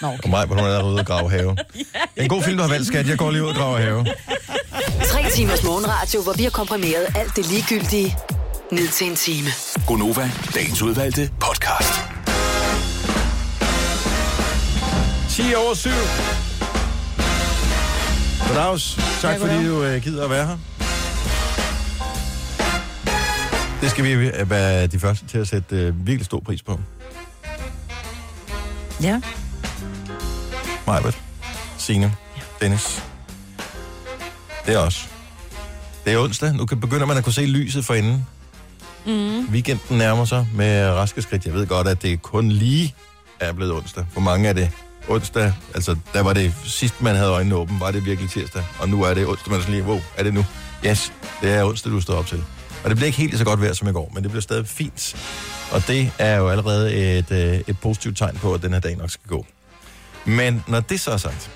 Nå, Og okay. mig, hvor hun er ude og grave have. En god film, du har valgt, skat. Jeg går lige ud og graver have. Tre timers morgenradio, hvor vi har komprimeret alt det ligegyldige ned til en time. Gonova, dagens udvalgte podcast. 10 over 7. Goddags. Tak Ja, fordi du øh, gider at være her. Det skal vi øh, være de første til at sætte øh, virkelig stor pris på. Ja. Majbert, Signe, Dennis. Det er os. Det er onsdag. Nu kan- begynder man at kunne se lyset for enden. Mm. Weekenden nærmer sig med raske skridt. Jeg ved godt, at det kun lige er blevet onsdag. For mange er det onsdag. Altså, der var det sidst, man havde øjnene åbne, var det virkelig tirsdag. Og nu er det onsdag, man er sådan lige, wow, er det nu? Yes, det er onsdag, du står op til. Og det bliver ikke helt så godt vejr som i går, men det bliver stadig fint. Og det er jo allerede et, øh, et positivt tegn på, at den her dag nok skal gå. Men når det så er sagt,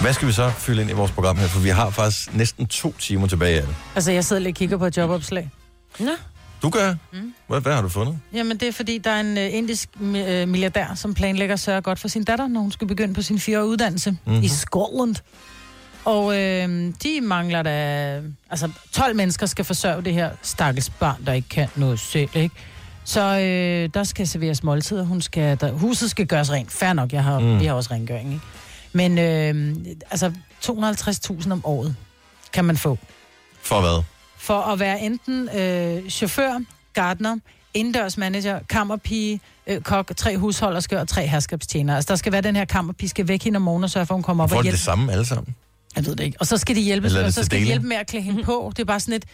hvad skal vi så fylde ind i vores program her? For vi har faktisk næsten to timer tilbage af det. Altså, jeg sidder lige og kigger på et jobopslag. Nå. Du gør? Mm. Hvad, hvad har du fundet? Jamen, det er fordi, der er en uh, indisk uh, milliardær, som planlægger at sørge godt for sin datter, når hun skal begynde på sin fireårige uddannelse Mhm. mm-hmm. i Skotland. Og øh, de mangler da... Altså, 12 mennesker skal forsørge det her stakkels barn, der ikke kan noget selv, ikke? Så øh, der skal serveres måltider. Hun skal, der, huset skal gøres rent. Fair nok, jeg har, mm. vi har også rengøring, ikke? Men øh, altså, 250.000 om året kan man få For hvad? for at være enten øh, chauffør, gartner, indendørsmanager, kammerpige, øh, kok, tre husholderske og tre herskabstjenere. Altså, der skal være den her kammerpige, skal væk hende om morgenen og sørge for, at hun kommer op Får og de hjælpe. det samme alle sammen? Jeg ved det ikke. Og så skal de hjælpe, Eller er det og så til skal de deling? hjælpe med at klæde hende på. Det er bare sådan et...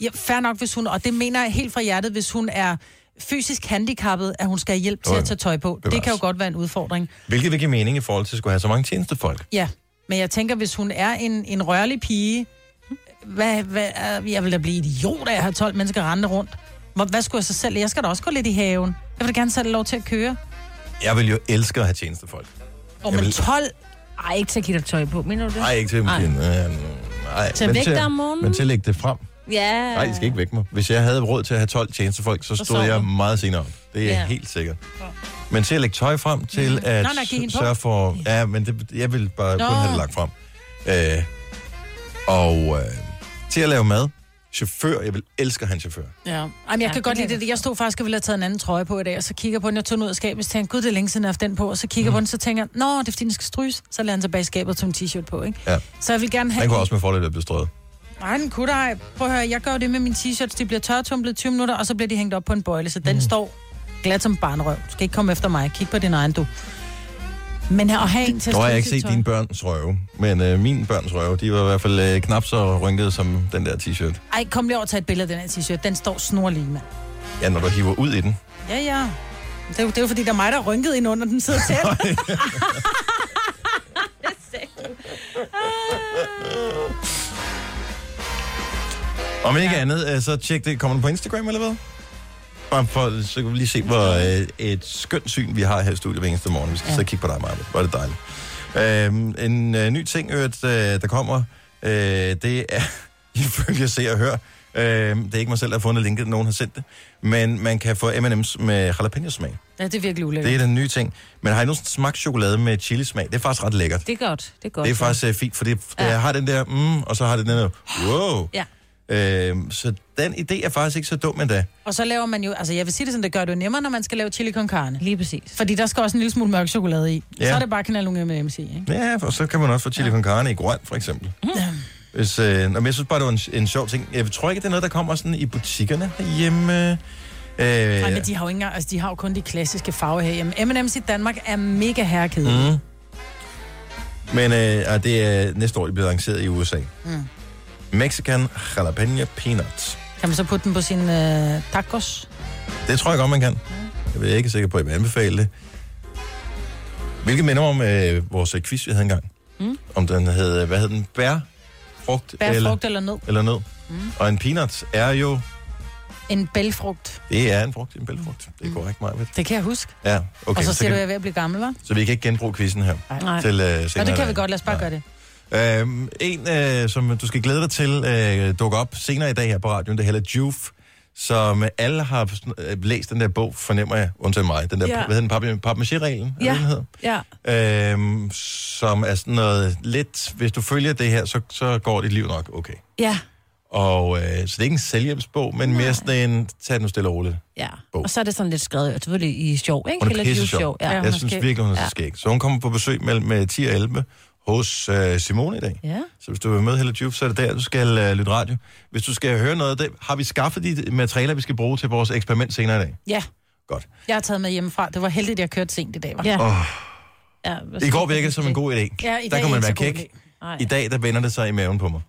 Ja, fair nok, hvis hun... Og det mener jeg helt fra hjertet, hvis hun er fysisk handicappet, at hun skal have hjælp til at tage tøj på. Det kan jo godt være en udfordring. Hvilket vil give mening i forhold til at skulle have så mange tjenestefolk. Ja, men jeg tænker, hvis hun er en, en rørlig pige, hvad, hvad, er- jeg vil da blive idiot af at have 12 mennesker rendende rundt. Hvor- Hvad skulle jeg så selv? Jeg skal da også gå lidt i haven. Jeg vil da gerne have lov til at køre. Jeg vil jo elske at have tjenestefolk. Og med vil- 12... Ej, ikke til at give dig tøj på, mener du det? Nej, ikke til Ej. min... Øh, nej, Til at men vække dig om morgenen? Men til at lægge det frem. Ja. Nej, I skal ikke vække mig. Hvis jeg havde råd til at have 12 tjenestefolk, så Så stod jeg meget senere op. Det er Ja. helt sikkert. Men til at lægge tøj frem, til at Nå, nej, sørge for... Ja, men det, jeg vil bare Nå. kun have det lagt frem. Øh, og øh, til at lave mad. Chauffør. Jeg vil elske at have en chauffør. Ja. Jamen, jeg Ja, kan det godt lide det. Jeg stod faktisk og ville have taget en anden trøje på i dag, og så kigger på den, jeg tog den ud af skabet, så tænker jeg, gud, det er længe siden, jeg har haft den på, og så kigger jeg på den, så tænker jeg, nå, det er fordi, den skal stryges. Så lader den tilbage i skabet og tog en t-shirt på, ikke? Ja. Så jeg vil gerne have... Den kunne også med fordel blevet strøget. Nej, den kunne ej. Prøv at høre, jeg gør det med mine t-shirts. De bliver tørretumlet 20 minutter, og så bliver de hængt op på en bøjle, så den Mhm. står glat som barnrøv. Du skal ikke komme efter mig. Kig på din egen, du. Men at have en til at har jeg stryge ikke set dine børns røve, men øh, mine børns røve, de var i hvert fald øh, knap så rynkede som den der t-shirt. Ej, kom lige over og tag et billede af den her t-shirt. Den står snorlig, mand. Ja, når du hiver ud i den. Ja, ja. Det er, jo, det er jo fordi, der er mig, der er rynket ind under den sidder tæt. Om ikke andet, øh, så tjek det. Kommer den på Instagram, eller hvad? Bare for, så kan vi lige se, hvor øh, et skønt syn vi har her i studiet hver eneste morgen. Vi skal ja. Ja. så kigge på dig, Maja. Hvor er det dejligt. Øhm, en øh, ny ting, øh, der kommer, øh, det er, ifølge Se og Hør, øh, det er ikke mig selv, der har fundet linket, nogen har sendt det, men man kan få M&M's med jalapeno-smag. ja, det er virkelig ulækkert. Det er den nye ting. Men har I nogensinde smagt chokolade med chilismag? Det er faktisk ret lækkert. Det er godt. Det er godt. Det er faktisk øh, fint, for det, det Ja. har den der, mm, og så har det den der, wow. Ja. Øhm, så den idé er faktisk ikke så dum endda. Og så laver man jo, altså jeg vil sige det sådan, det gør det jo nemmere, når man skal lave chili con carne. Lige præcis. Fordi der skal også en lille smule mørk chokolade i. Ja. Ja. Så er det bare kanalunge med MC, ikke? Ja, og så kan man også få chili con carne i grøn, for eksempel. Hvis, øh, men jeg synes bare, det var en, en sjov ting. Jeg tror ikke, det er noget, der kommer sådan i butikkerne herhjemme. Øh, Nej, men de har jo ikke engang, altså de har jo kun de klassiske farver herhjemme. M&M's i Danmark er mega herrekedelige. Mm. mm. Men øh, det er næste år, det bliver lanceret i USA. Mm. Mexican jalapeno peanuts. Kan man så putte den på sin øh, tacos? Det tror jeg godt, man kan. Jeg er ikke sikker på, at jeg vil anbefale det. Hvilket minder om øh, vores øh, quiz, vi havde engang. Mm. Om den hed, hvad hed den? Bær, frugt, Bær, eller, frugt eller nød? eller nød. Mm. Og en peanut er jo, En bælfrugt. det er en frugt, en bælfrugt. Det er korrekt, mig. Det kan jeg huske. Ja, okay. Mm. Og så så, siger du, at jeg kan, er ved at blive gammel, hva'? så vi kan ikke genbruge quizzen her Nej. til øh, Nå, senere. det kan vi godt. Lad os bare Ja. gøre det. Øhm, en, øh, som du skal glæde dig til, øh, dukker op senere i dag her på radioen, det hedder Juf, som alle har øh, læst den der bog, fornemmer jeg, undtagen mig. Den der, Ja. hvad hedder den, papmaché-reglen? Ja. Den hedder? Ja. Øhm, som er sådan noget lidt, hvis du følger det her, så, så går dit liv nok okay. Ja. Og øh, så det er ikke en selvhjælpsbog, men mere sådan en, tag det nu stille og roligt. Ja. Bog. Og så er det sådan lidt skrevet, selvfølgelig i sjov, ikke? Hun er pisse sjov. Ja. Jeg synes virkelig, hun er så skæg. Så hun kommer på besøg mellem med 10 og 11 hos øh, Simone i dag. ja. Så hvis du vil med Helle Juf, så er det der, du skal øh, lytte radio. Hvis du skal høre noget af det, har vi skaffet de materialer, vi skal bruge til vores eksperiment senere i dag? Ja, Godt. jeg har taget med hjemmefra. Det var heldigt, at jeg kørte sent i dag, var. Ja. Oh, ja. I går virkede som en god idé. Ja, i der dag kan man være kæk. Nej. I dag, der vender det sig i maven på mig.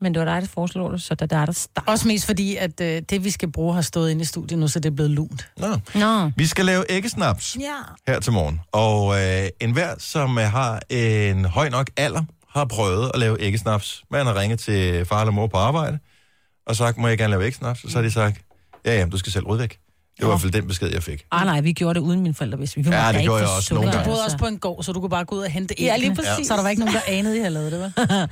Men det var dig, der foreslog det, så det er der starter. Også mest fordi, at øh, det, vi skal bruge, har stået inde i studiet nu, så det er blevet lunt. Nå. Nå. Vi skal lave æggesnaps Ja. her til morgen. Og øh, enhver, som øh, har en høj nok alder, har prøvet at lave æggesnaps. Man har ringet til far eller mor på arbejde, og sagt, må jeg gerne lave æggesnaps? Og så har de sagt, ja, ja, du skal selv rydde væk. Det var i hvert fald den besked, jeg fik. Ah, nej, vi gjorde det uden mine forældre, hvis vi vi Ja, det gjorde jeg også nogle Du gange. boede også på en gård, så du kunne bare gå ud og hente Ja, lige præcis. Så der var ikke nogen, der anede, at jeg havde det, var.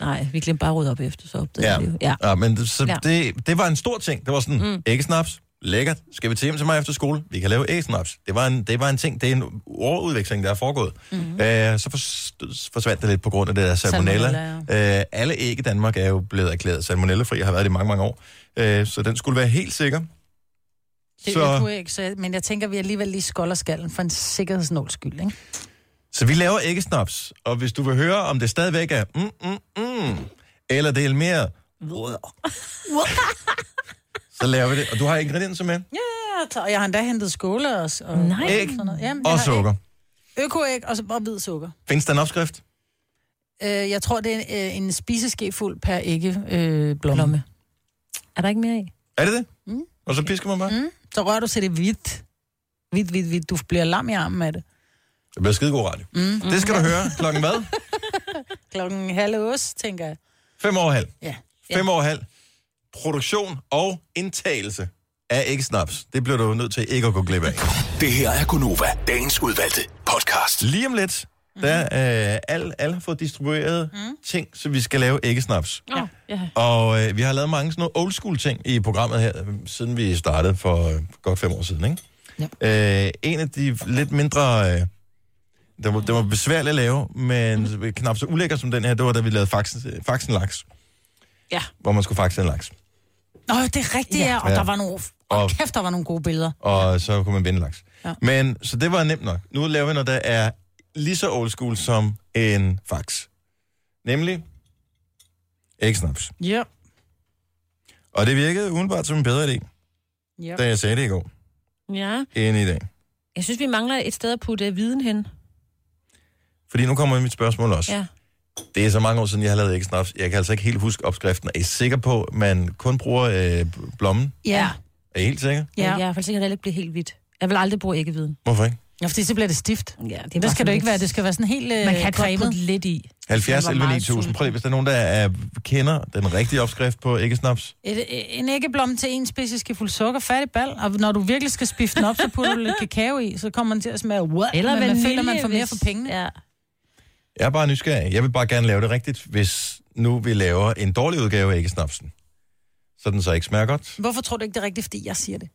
Nej, vi glemte bare at rydde op efter, så opdagede Ja, vi jo. Ja. ja men det, så Ja. det, det var en stor ting. Det var sådan, mm. æggesnaps, lækkert. Skal vi til hjem til mig efter skole? Vi kan lave æggesnaps. Det var en, det var en ting, det er en overudveksling, der er foregået. Mm. Øh, så fors, forsvandt det lidt på grund af det der salmonella. Salmonella, Øh, alle æg i Danmark er jo blevet erklæret salmonellafri, har været det i mange, mange år. Øh, så den skulle være helt sikker. Det Så- så... ikke, så, men jeg tænker, at vi alligevel lige skolder skallen for en sikkerhedsnåls skyld, ikke? Så vi laver æggesnaps, og hvis du vil høre, om det stadigvæk er mm, mm, mm, eller det er mere... så laver vi det. Og du har ingredienser med? Ja, og jeg har endda hentet skåle og, og Nej. Æg sådan noget. Jamen, jeg og sukker. Æg, økoæg og, så- og hvid sukker. Findes der en opskrift? Øh, jeg tror, det er øh, en spiseskefuld per ægge øh, blomme. Blomme. Er der ikke mere i? Er det det? Og så pisker man bare? Mm. Så rører du til det hvidt. Hvidt, hvidt, hvidt. Du bliver lam i armen af det. Det bliver skide god radio. Mm. Det skal du høre. Klokken hvad? Klokken halv otte, tænker jeg. Fem over halv. Ja. Fem over halv. Produktion og indtagelse af æggesnaps. Det bliver du nødt til ikke at gå glip af. Det her er Gunova, dagens udvalgte podcast. Lige om lidt, der øh, alle, alle har fået distribueret mm. ting, så vi skal lave æggesnaps. Ja. ja. Og øh, vi har lavet mange sådan nogle old school ting i programmet her, siden vi startede for øh, godt fem år siden, ikke? Ja. Øh, en af de lidt mindre... Øh, det var, det var besværligt at lave, men mm. knap så ulækker som den her, det var da vi lavede faxen, faxen laks, Ja. hvor man skulle faxe en laks. Nå, det er rigtigt, ja. Og der var nogle... Og- Og kæft, der var nogle gode billeder. og så kunne man vinde laks. Ja. Ja. Men, så det var nemt nok. Nu laver vi noget, der er lige så old school som en fax. Nemlig ægsnaps. Ja. Og det virkede umiddelbart som en bedre idé, ja. da jeg sagde det i går, ja. end i dag. Jeg synes, vi mangler et sted at putte viden hen. Fordi nu kommer mit spørgsmål også. Ja. Det er så mange år siden, jeg har lavet ægsnaps. Jeg kan altså ikke helt huske opskriften. Er I sikker på, at man kun bruger øh, blommen? Ja. Er I helt sikker? Ja. Jeg er i hvert fald sikkert heller ikke blive helt hvidt. Jeg vil aldrig bruge æggeviden. Hvorfor ikke? Ja, fordi så bliver det stift. Ja, det, Det skal det ikke lidt- være. Det skal være sådan helt øh, Man kan godt cremet. putte lidt i. 70 var 11 meget 9000. sulten. Prøv hvis der er nogen, der er, kender den rigtige opskrift på æggesnaps. Et, en æggeblomme til en spidskefuld sukker, færdig bal. Og når du virkelig skal spifte den op, så putter du lidt kakao i, så kommer den til at smage what? Eller men man vanilje, føler, man får mere hvis- for pengene. Ja. Jeg er bare nysgerrig. Jeg vil bare gerne lave det rigtigt, hvis nu vi laver en dårlig udgave af æggesnapsen. Så den så ikke smager godt. Hvorfor tror du ikke, det er rigtigt, fordi jeg siger det?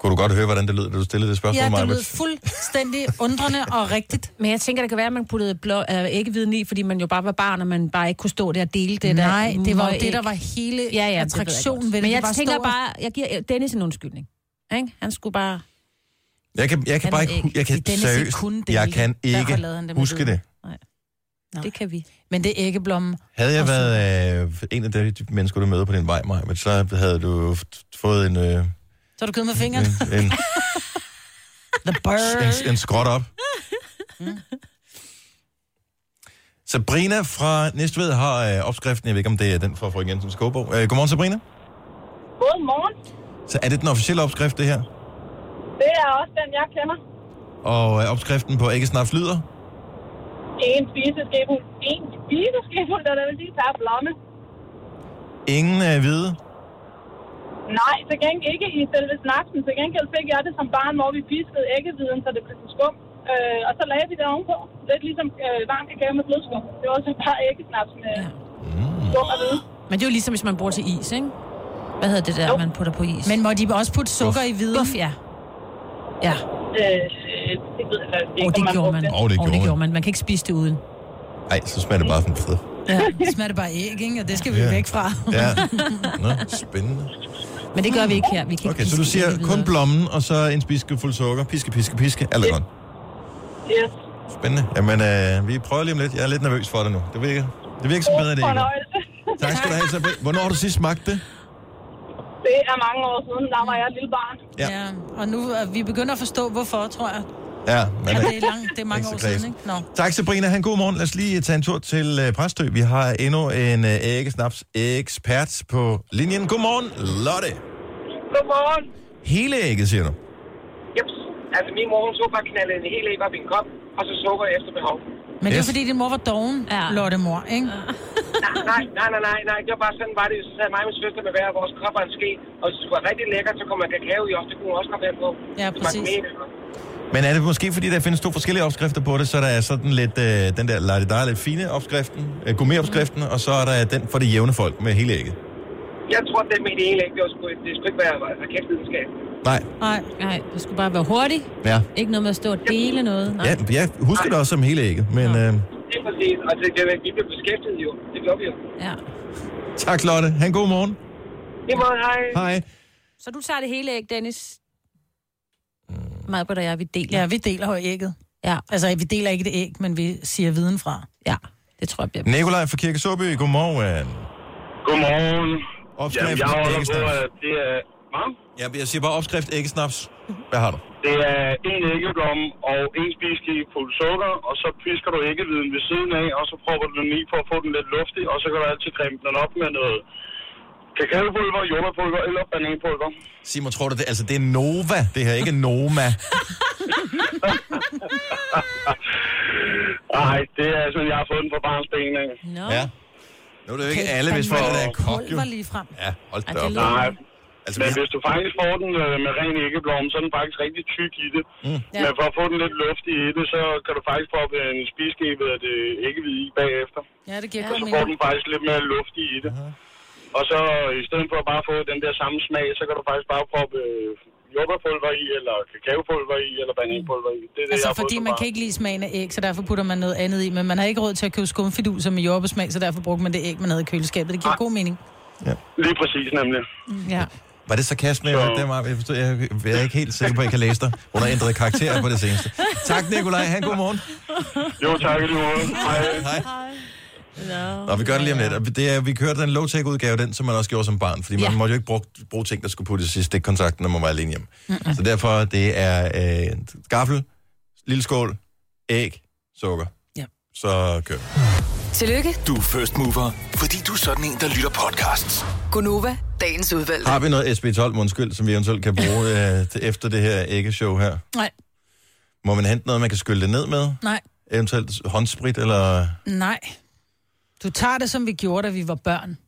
Kunne du godt høre, hvordan det lød, da du stillede det spørgsmål, Ja, det lød fuldstændig undrende og rigtigt. Men jeg tænker, det kan være, at man puttede blå, øh, æggeviden i, fordi man jo bare var barn, og man bare ikke kunne stå der og dele det Nej, der det var jo det, der var hele ja, ja, det ved jeg attraktionen ved det. Men Det jeg var tænker stå og- bare, jeg giver Dennis en undskyldning. Ikke? Han skulle bare... Jeg kan, jeg kan bare ikke, jeg kan seriøst, jeg det. kan ikke det huske det. Nå. Det kan vi. Men det er æggeblommen. Havde jeg Og så- været øh, en af de mennesker, du møder på din vej, Maja, men så havde du fået en, øh, Så har du givet med fingeren. en, en, The bird. en, en skråt op. Sabrina fra Næstved har øh, opskriften. Jeg ved ikke, om det er den fra Frøken Jensens kogebog. Øh, godmorgen, Sabrina. Godmorgen. Så er det den officielle opskrift, det her? Det er også den, jeg kender. Og øh, opskriften på æggesnaps lyder? En spiseskefuld. En spiseskefuld, der er vel lige per blomme. Ingen øh, hvide? Nej, til gengæld ikke i selve snapsen. Til gengæld fik jeg det som barn, hvor vi piskede æggeviden, så det blev til skum. Øh, og så lagde vi det ovenpå. Lidt ligesom øh, varm kakao med blødskum. Det var også bare æggesnaps med ja. skum og hvide. Men det er jo ligesom, hvis man bruger til is, ikke? Hvad hedder det der, man putter på is? Men må de også putte sukker i viden? Guff, ja. Ja, Øh, det ved jeg ikke, oh, det man gjorde man. det. Åh, det gjorde det man. gjorde man. Man kan ikke spise det uden. Nej, så smager det bare sådan fed. Ja, det smager det bare æg, ikke? Og det skal vi Ja. væk fra. Ja. Nå, spændende. Men det gør vi ikke her. Vi kan Okay, ikke så du siger kun blommen, og så en spiskefuld sukker. Piske, piske, piske. Alt er godt. Yes. Spændende. Jamen, øh, vi prøver lige om lidt. Jeg er lidt nervøs for det nu. Det virker, det virker så bedre, det ikke. Tak skal du have, Sabrina. Hvornår har du sidst smagt det? Det er mange år siden, der var jeg et lille barn. Ja. Ja. Og nu er vi begynder at forstå, hvorfor, tror jeg. Ja, men, Ja, det er, lang, det er mange år siden, ikke? Nå. Tak, Sabrina. Han god morgen. Lad os lige tage en tur til øh, Præstø. Vi har endnu en øh, æggesnaps ekspert på linjen. Godmorgen, Lotte. Godmorgen. Hele ægget, siger du? Jeps. Altså, min mor, hun så bare knalde en hel æg op i en kop, og så sukker efter behov. Men det er Yes. fordi, din mor var doven, Ja. ja. Lotte mor, ikke? Nej, nej, nej, nej, nej, nej. Det var bare sådan, var det. Så sad mig og min søster med hver vores og en ske, og hvis det være rigtig lækkert, så kommer kakao i også. Det kunne også komme hen på. Ja, præcis. Men er det måske, fordi der findes to forskellige opskrifter på det, så der er sådan lidt øh, den der der lidt fine opskriften, øh, gourmet-opskriften, og så er der den for det jævne folk med hele ægget. Jeg tror, det med det hele æg, det, var sgu, det skulle ikke være raketvidenskab. Nej, Nej. Nej, det skulle bare være hurtigt. ja. Ikke noget med at stå og dele noget. Nej. ja jeg husker det også som hele ægget, men øh, Det er præcis. Og det, det, vi blev beskæftiget jo. Det gjorde vi jo. Ja. tak, Lotte. Han god morgen. I måde, hej. Hej. Så du tager det hele æg, Dennis? Meget på dig, jeg vi deler. Ja, vi deler jo ægget. Ja, Altså, vi deler ikke det æg, men vi siger viden fra. ja. Det tror jeg bliver Nikolaj fra Kirke Såby, godmorgen. Godmorgen. Opskrift Jamen, jeg holder på, at det er... Hva? Ja, jeg siger bare opskrift æggesnaps. Hvad har du? Det er en æggeblomme og en spiske fuld sukker, og så pisker du æggeviden ved siden af, og så prøver du den i for at få den lidt luftig, og så kan du altid creme den op med noget kakaopulver, jordbærpulver eller bananpulver. Simon, tror du det? Altså, det er Nova, det her, ikke Noma. Nej, det er sådan, jeg har fået den på barns ben? Nå. Ja. Nu er det jo ikke alle, hvis forældre der er kok, jo. Lige frem. Ja, hold da op. Nej, Altså, men har... hvis du faktisk får den øh, med ren æggeblomme, så er den faktisk rigtig tyk i det. Mm. Ja. Men for at få den lidt luftig i det, så kan du faktisk proppe en spiske ved det æggehvide i bagefter. Ja, det giver Og god så får mening. den faktisk lidt mere luft i det. Og så i stedet for at bare få den der samme smag, så kan du faktisk bare øh, jordbærpulver i, eller kakaopulver i, eller bananpulver i. Det er det, Altså, jeg fordi man fra kan ikke lide smagen af æg, så derfor putter man noget andet i. Men man har ikke råd til at købe skumfiduser med jordbærsmag, så derfor brugte man det æg, man havde i køleskabet. Det giver god mening. Lige præcis nemlig. Ja. Var det sarkasme? Jeg, det var, jeg, forstod, jeg, jeg er ikke helt sikker på, at jeg kan læse dig. Hun har ændret karakter på det seneste. Tak, Nikolaj. Han god morgen. Jo, tak i lige måde. Hej. Hej. Nå, vi gør det lige om lidt. Og Det er, vi kørte den low-tech udgave, den som man også gjorde som barn, fordi man Ja. måtte jo ikke bruge, bruge ting, der skulle puttes i stikkontakten, når man var alene hjemme. Mm-hmm. Så derfor, det er øh, gaffel, lille skål, æg, sukker. Ja. Så kør. vi. Tillykke, Du er first mover, fordi du er sådan en, der lytter podcasts. Gunova, dagens udvalgte. Har vi noget SB12, undskyld, som vi eventuelt kan bruge øh, til efter det her æggeshow her? Nej, Må man hente noget, man kan skylle det ned med? nej, Eventuelt håndsprit, eller... nej. Du tager det, som vi gjorde, da vi var børn.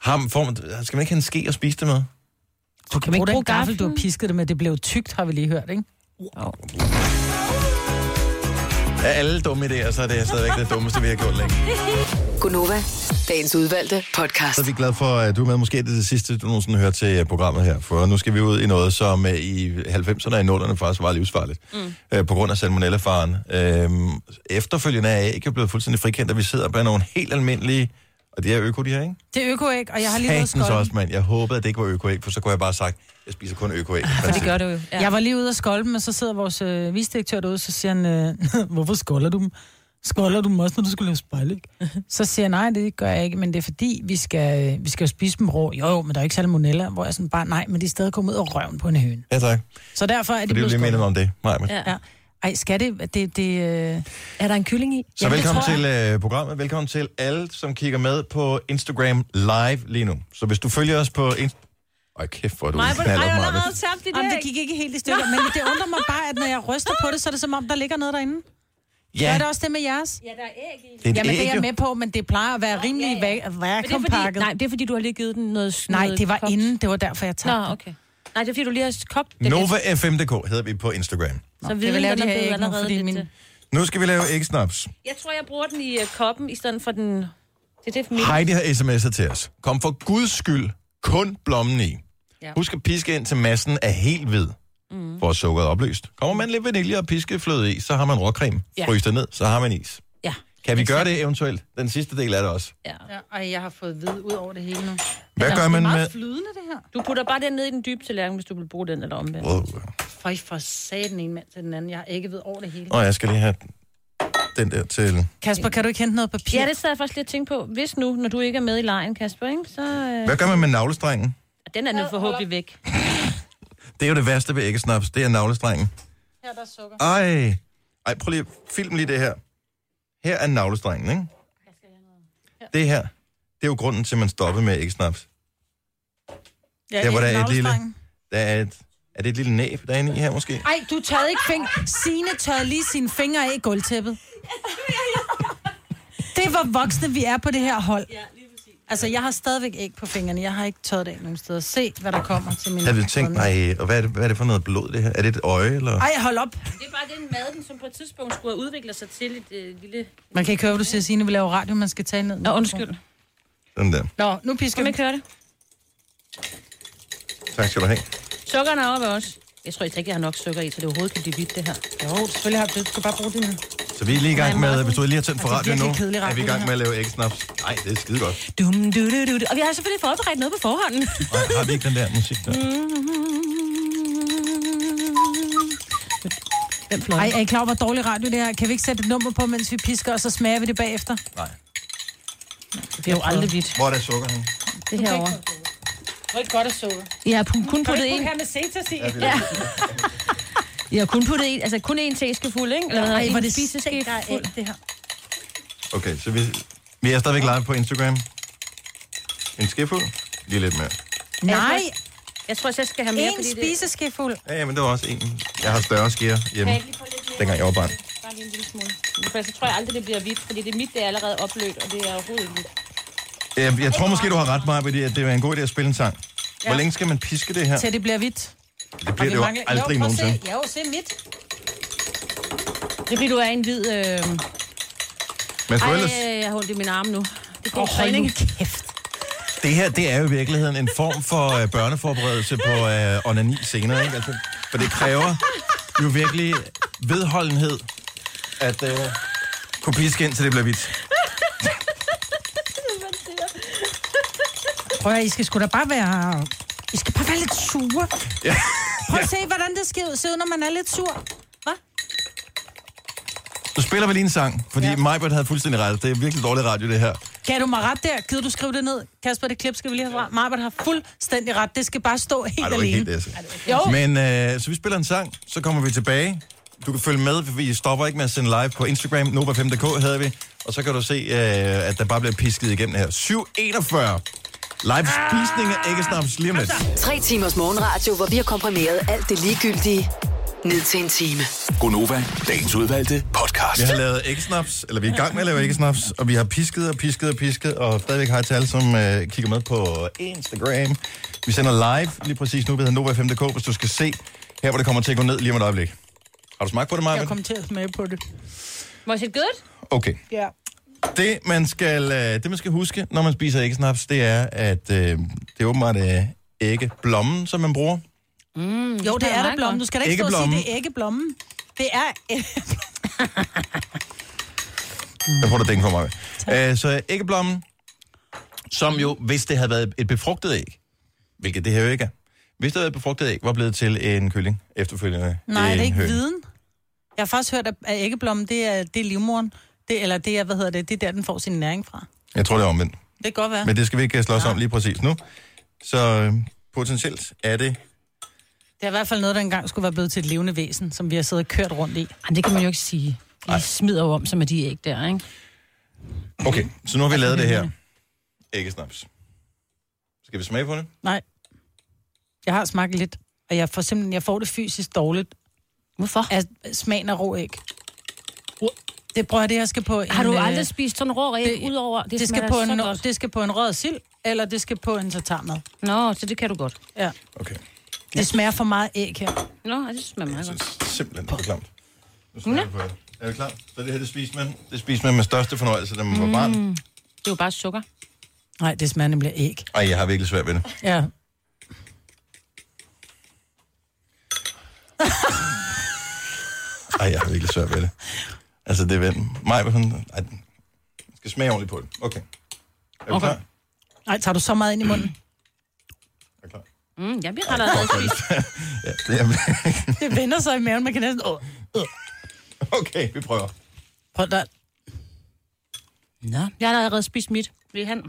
Har, får man, skal man ikke have en ske at spise det med? Du kan man ikke bruge gaffel, du har pisket det med. Det blev tykt, har vi lige hørt, ikke? Af alle dumme idéer, så er det stadigvæk det dummeste, vi har gjort længe. Gunova, dagens udvalgte podcast. Så er vi glade for, at du er med. Måske er det det sidste, du nogensinde hører til øh, programmet her. For nu skal vi ud i noget, som øh, i 90'erne og i 0'erne faktisk var livsfarligt. Mm. Øh, på grund af salmonellafaren. Øhm, efterfølgende er ikke blevet fuldstændig frikendt, at vi sidder bag nogle helt almindelige... Og det er øko, de her, ikke? Det er økoæg, og jeg har lige været Satans skolde. også, mand. Jeg håbede, at det ikke var økoæg, for så kunne jeg bare have sagt, jeg spiser kun økoæg. For det gør du jo. Ja. Jeg var lige ude og skolde dem, og så sidder vores øh, visdirektør derude, så siger han, øh, hvorfor skolder du dem? Skolder du dem også, når du skal lave spejlæg? så siger jeg, nej, det gør jeg ikke, men det er fordi, vi skal, øh, vi skal jo spise dem rå. Jo, jo, men der er ikke salmonella, hvor jeg sådan bare, nej, men de er stadig kommet ud af røven på en høne. Ja, tak. Så derfor er det er jo blevet lige mindet skoldet. om det, Maja. Ja. Ja. Ej, skal det... det, det øh... Er der en kylling i? Så velkommen til øh, programmet. Velkommen til alle, som kigger med på Instagram live lige nu. Så hvis du følger os på Instagram... Ej, kæft, hvor er du Mig, allerede tabt dit Jamen, det æg. gik ikke helt i stykker, men det undrer mig bare, at når jeg ryster på det, så er det som om, der ligger noget derinde. Ja. Er det også det med jeres? Ja, der er æg i. det er Jamen, det er æg, jeg med på, men det plejer at være rimelig ja, ja. ja, det er vakuumpakket. nej, det er fordi, du har lige givet den noget... Nej, noget det var kogt. inden. Det var derfor, jeg tabte. Nå, okay. Nej, det er fordi, du lige har kogt det. lidt. Nova FM.dk hedder vi på Instagram. Så jeg viden, vil lave den de er her æg nu, allerede fordi lidt... min- øh, Nu skal vi lave ægsnaps. Jeg tror, jeg bruger den i uh, koppen, i stedet for den... Det er det for min... Heidi har sms'et til os. Kom for guds skyld kun blommen i. Ja. Husk at piske ind til massen er helt hvid. Mm. For sukkeret opløst. Kommer man lidt vanilje og piskefløde i, så har man råcreme. Ja. Frys det ned, så har man is. Ja. Kan vi gøre det eventuelt? Den sidste del er det også. ja. Ja, ej, jeg har fået hvid ud over det hele nu. Hvad gør det er man meget med... flydende, det her. Du putter bare den ned i den dybe tallerken, hvis du vil bruge den eller omvendt. Wow. For I får sat den ene mand til den anden. Jeg har ikke ved over det hele. Og jeg skal lige have den der til... Kasper, kan du ikke hente noget papir? Ja, det sad jeg faktisk lige og tænke på. Hvis nu, når du ikke er med i lejen, Kasper, ikke, så... Øh, Hvad gør man med navlestrengen? den er nu forhåbentlig væk. Det er jo det værste ved æggesnaps, det er navlestrengen. Her er der sukker. Ej. Ej, prøv lige at film lige det her. Her er navlestrengen, ikke? Det her, det er jo grunden til, at man stopper med æggesnaps. Ja, Der, hvor der er et lille-. Der er, et, er det et lille næb derinde i her, måske? Ej, du tørrede ikke fingre. Signe tørrede lige sine fingre af i gulvtæppet. Det er, hvor voksne vi er på det her hold. Altså, jeg har stadigvæk æg på fingrene. Jeg har ikke tørret det af nogen steder. Se, hvad der kommer til min... Havde vi tænkt, nej, og hvad er, det, hvad er det for noget blod, det her? Er det et øje, eller? Ej, hold op. Det er bare den mad, den, som på et tidspunkt skulle have udviklet sig til et øh, lille... Man kan ikke høre, hvad du siger, Signe. Vi laver radio, man skal tage ned. Nå, undskyld. Sådan der. Nå, nu pisker Skal vi vi. ikke høre det? Tak skal du have. Sukkeren er oppe også. Jeg tror ikke, jeg har nok sukker i, så det overhovedet kan blive hvidt, det her. Jo, selvfølgelig har du det. Du skal bare bruge din... Så vi er lige i gang med, hvis du lige har tændt for Altså, radio nu, er vi i gang det med at lave æggesnaps. Nej, det er skide godt. Dum, du, du, du, du. Og vi har selvfølgelig forberedt noget på forhånden. Nej, har vi ikke den der musik der? Hvem fløj? Ej, er I klar over, hvor dårlig radio det her? Kan vi ikke sætte et nummer på, mens vi pisker, og så smager vi det bagefter? Nej. det bliver jo aldrig hvidt. Hvor er der sukker hen? Det herovre. Det er godt at sukke. Jeg har kun kun puttet en... med Cetas i? Ja. Jeg har kun puttet en, altså kun en teskefuld, ikke? Eller Ej, en hvor det spiseske stinker af fuld. æg, det her. Okay, så vi, vi er stadigvæk live på Instagram. En skefuld? Lige lidt mere. Nej, Jeg tror, også, jeg skal have mere, en fordi det... spiseskefuld. Ja, ja, men det var også en. Jeg har større skære hjemme, Kan jeg lige få lidt mere? dengang jeg var barn. Bare lige en lille smule. For så tror jeg aldrig, det bliver hvidt, fordi det mit det er allerede oplødt, og det er overhovedet ikke hvidt. Jeg, jeg tror måske, du har ret, Maja, fordi at det er en god idé at spille en sang. Hvor længe skal man piske det her? Til det bliver hvidt. Det bliver det jo aldrig jo, nogensinde. Se. Jo, se mit. Det er fordi, du er en hvid... Øh... Men Ej, ellers, jeg har ondt i min arm nu. Det går Åh, oh, hold nu træning. kæft. det her, det er jo i virkeligheden en form for øh, børneforberedelse på øh, onani senere, ikke? Altså, for det kræver jo virkelig vedholdenhed at øh, kunne piske ind, til det bliver hvidt. Prøv at, I skal sgu da bare være... I skal bare være lidt sure. Ja. Prøv at se, hvordan det skal se ud, når man er lidt sur. Hvad? Nu spiller vi lige en sang, fordi ja. Majbert havde fuldstændig ret. Det er virkelig dårlig radio, det her. Kan du mig ret der? Gider du skrive det ned? Kasper, det klip skal vi lige have fra. Marbert har fuldstændig ret. Det skal bare stå helt Ej, det var ikke alene. helt det, Jo. Men øh, så vi spiller en sang, så kommer vi tilbage. Du kan følge med, for vi stopper ikke med at sende live på Instagram. Nova5.dk hedder vi. Og så kan du se, øh, at der bare bliver pisket igennem her. 7.41. Live spisning af æggesnaps lige om lidt. Tre timers morgenradio, hvor vi har komprimeret alt det ligegyldige ned til en time. Gonova, dagens udvalgte podcast. Vi har lavet æggesnaps, eller vi er i gang med at lave æggesnaps, og vi har pisket og pisket og pisket, og stadigvæk har til alle, som øh, kigger med på Instagram. Vi sender live lige præcis nu ved Nova5.dk, hvis du skal se her, hvor det kommer til at gå ned lige om et øjeblik. Har du smagt på det, Maja? Jeg kommer til at smage på det. Was it good? Okay. Ja. Det man, skal, øh, det, man skal huske, når man spiser æggesnaps, det er, at øh, det er åbenbart øh, æggeblommen, som man bruger. Mm, Jo, det er der blommen. Du skal da ikke stå og sige, det er æggeblommen. Det er... Jeg får det dænge for mig. Øh, så æggeblommen, som jo, hvis det havde været et befrugtet æg, hvilket det her jo ikke er, hvis det havde været et befrugtet æg, var blevet til en kylling efterfølgende. Nej, det er ikke høne. viden. Jeg har faktisk hørt, at at æggeblommen, det er, det er livmoren. Det, eller det er, hvad hedder det, det er der, den får sin næring fra. Jeg tror, det er omvendt. Det kan godt være. Men det skal vi ikke slås om lige præcis nu. Så øh, potentielt er det Det er i hvert fald noget, der engang skulle være blevet til et levende væsen, som vi har siddet og kørt rundt i. Ej, det kan man jo ikke sige. De Ej. smider jo om sig med de æg der, ikke? Okay, så nu har vi lavet det her. Æggesnaps. Skal vi smage på det? Nej. Jeg har smagt lidt, og jeg får simpelthen jeg får det fysisk dårligt Hvorfor? af smagen af rå æg. Det prøver jeg, det her skal på en... Har du øh, aldrig spist sådan rå det- udover? Det, Det, det, skal smager på en, godt. det skal på en rød sild, eller det skal på en tartarmad. Nå, så det kan du godt. Ja. Okay. Det smager for meget æg her. Nå, det smager Jeg meget godt. synes simpelthen, det er klamt. Nu smager jeg på det. Er vi klar? Så det her, det spiser man. Det spiser man med største fornøjelse, da man var barn. Det er jo bare sukker. Nej, det smager nemlig æg. Ej, jeg har virkelig svært ved det. Ja. Ej, jeg har virkelig svært ved det. Altså, det er vel... Mig var sådan... Ej, den skal smage ordentligt på det. Okay. Er Okay. klar? Nej, tager du så meget ind i munden? Er klar? Mm, vi har allerede spist. Ja, det er... Det vender sig i maven, man kan næsten... Åh, Okay, vi prøver. prøv der. Nå, jeg har allerede spist mit. Vil den?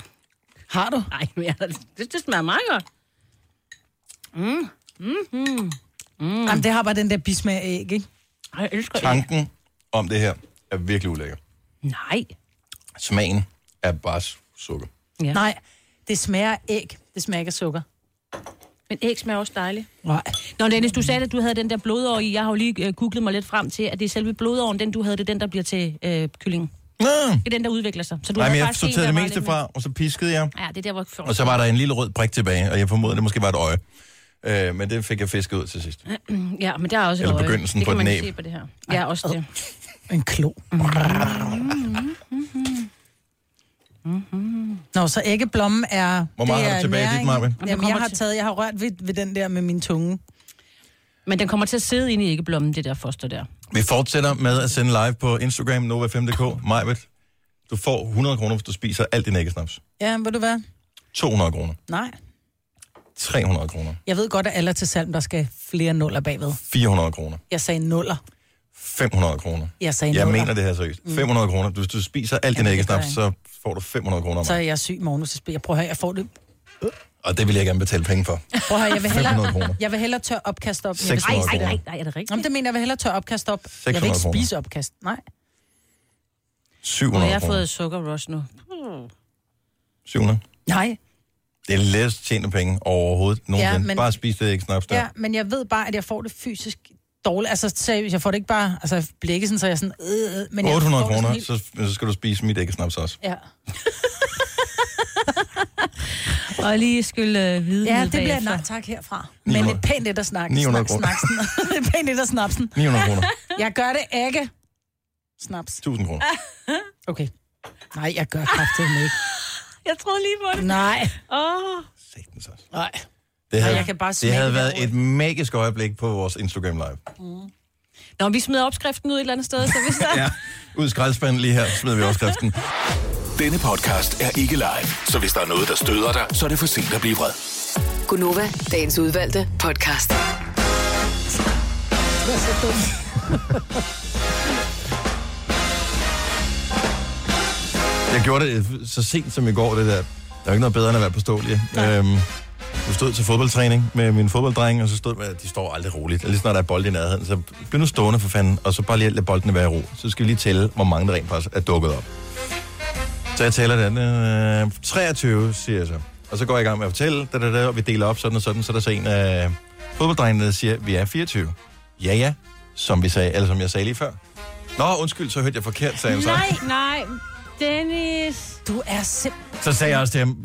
Har du? Nej, men jeg, det, det smager meget godt. Mm. Jamen, det har bare den der bismag af æg, ikke? Ej, jeg elsker æg. Tanken om det her er virkelig ulækker. Nej. Smagen er bare sukker. Ja. Nej, det smager af æg. Det smager ikke af sukker. Men æg smager også dejligt. Nej. Nå, Dennis, du sagde, at du havde den der blodår i. Jeg har jo lige øh, googlet mig lidt frem til, at det er selve blodåren, den du havde, det er den, der bliver til øh, kylling. Nå, Det er den, der udvikler sig. Så du Nej, men jeg sorterede det meste fra, og så piskede jeg. Ja, det er der, hvor Og så var der en lille rød prik tilbage, og jeg formoder, det måske var et øje. Øh, men det fik jeg fisket ud til sidst. Ja, men der er også et Eller begyndelsen det på kan et man næb. se på det her. Ja, også det. En klo. Nå, så æggeblommen er... Hvor meget det har du tilbage i dit, næring. Marvin? Jamen, jeg har taget, jeg har rørt ved, ved den der med min tunge. Men den kommer til at sidde inde i æggeblommen, det der foster der. Vi fortsætter med at sende live på Instagram, Nova5.dk. Majbet, du får 100 kroner, hvis du spiser alt din æggesnaps. Ja, ved du hvad? 200 kroner. Nej. 300 kroner. Jeg ved godt, at alle er til salg, der skal flere nuller bagved. 400 kroner. Jeg sagde nuller. 500 kroner. Jeg sagde Jeg mener det her seriøst. 500 kroner. Hvis du spiser alt din æggesnaps, så får du 500 kroner. Så er jeg syg morgen, hvis jeg spiser. Prøv at høre, jeg får det. Og det vil jeg gerne betale penge for. Prøv at høre, jeg vil 500 hellere, kroner. jeg vil hellere tør opkast op. end jeg vil 600 spise det Nej, kroner. nej, nej, er det rigtigt? Jamen, det mener jeg, jeg vil hellere tør opkast op. Jeg vil 600 ikke spise opkast. Nej. 700 Og jeg har fået sukker rush nu. 700. Nej. Det er lettest tjente penge overhovedet nogensinde. Ja, men... Bare spis det æggesnaps der. Ja, men jeg ved bare, at jeg får det fysisk dårligt. Altså, seriøst, jeg får det ikke bare... Altså, jeg bliver ikke sådan, så jeg er sådan... Øh, øh, men jeg 800 får det sådan kroner, helt- så, så skal du spise mit æggesnaps også. Ja. Og lige skylle øh, hvide ja, det bliver et nej tak herfra. Men 900. et pænt lidt af snakken. 900 Snak, kroner. pænt lidt af snapsen. 900 kroner. Jeg gør det ikke. Snaps. 1000 kroner. Okay. Nej, jeg gør kraftigt ikke. Jeg troede lige på det. Nej. Åh. Satans også. Nej. Det havde, jeg kan bare det havde været et magisk øjeblik på vores Instagram Live. Nå, vi smider opskriften ud et eller andet sted, så hvis der... Ja, ud i skraldespanden lige her, smider vi overskriften. Denne podcast er ikke live, så hvis der er noget, der støder dig, så er det for sent at blive vred. Gunova, dagens udvalgte podcast. Det er så dumt. Jeg gjorde det så sent som i går, det der. Der er jo ikke noget bedre end at være påståelig. Øhm, jeg stod til fodboldtræning med min fodbolddreng, og så stod de står aldrig roligt. Lige snart der er bold i nærheden, så bliv nu stående for fanden, og så bare lige lade boldene være i ro. Så skal vi lige tælle, hvor mange der rent faktisk er dukket op. Så jeg tæller den. Øh, 23, siger jeg så. Og så går jeg i gang med at fortælle, da, da, da, og vi deler op sådan og sådan, så er der så en af fodbolddrengene, der siger, vi er 24. Ja, ja, som vi sagde, eller som jeg sagde lige før. Nå, undskyld, så hørte jeg forkert, sagde han så. Nej, nej. Dennis. Du er simpelthen... Så sagde jeg også til ham,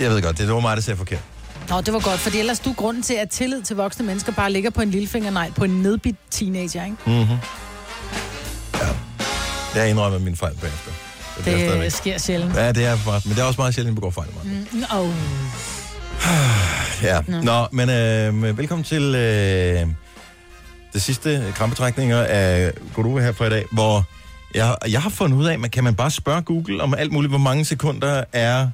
jeg ved godt, det var mig, der sagde forkert. Nå, det var godt, fordi ellers du grunden til, at tillid til voksne mennesker bare ligger på en lillefingernegl på en nedbit teenager, ikke? Mm-hmm. Ja. Jeg indrømmer min fejl bagefter. Så er stadigvæk- Det sker sjældent. Ja, det er meget, men det er også meget sjældent, at vi begår fejl. Mm. Mm, oh. Ja. Nå, men øh, velkommen til øh, det sidste krampetrækninger af Godova her for i dag, hvor jeg, jeg har fundet ud af, at kan man bare spørge Google om alt muligt, hvor mange sekunder er,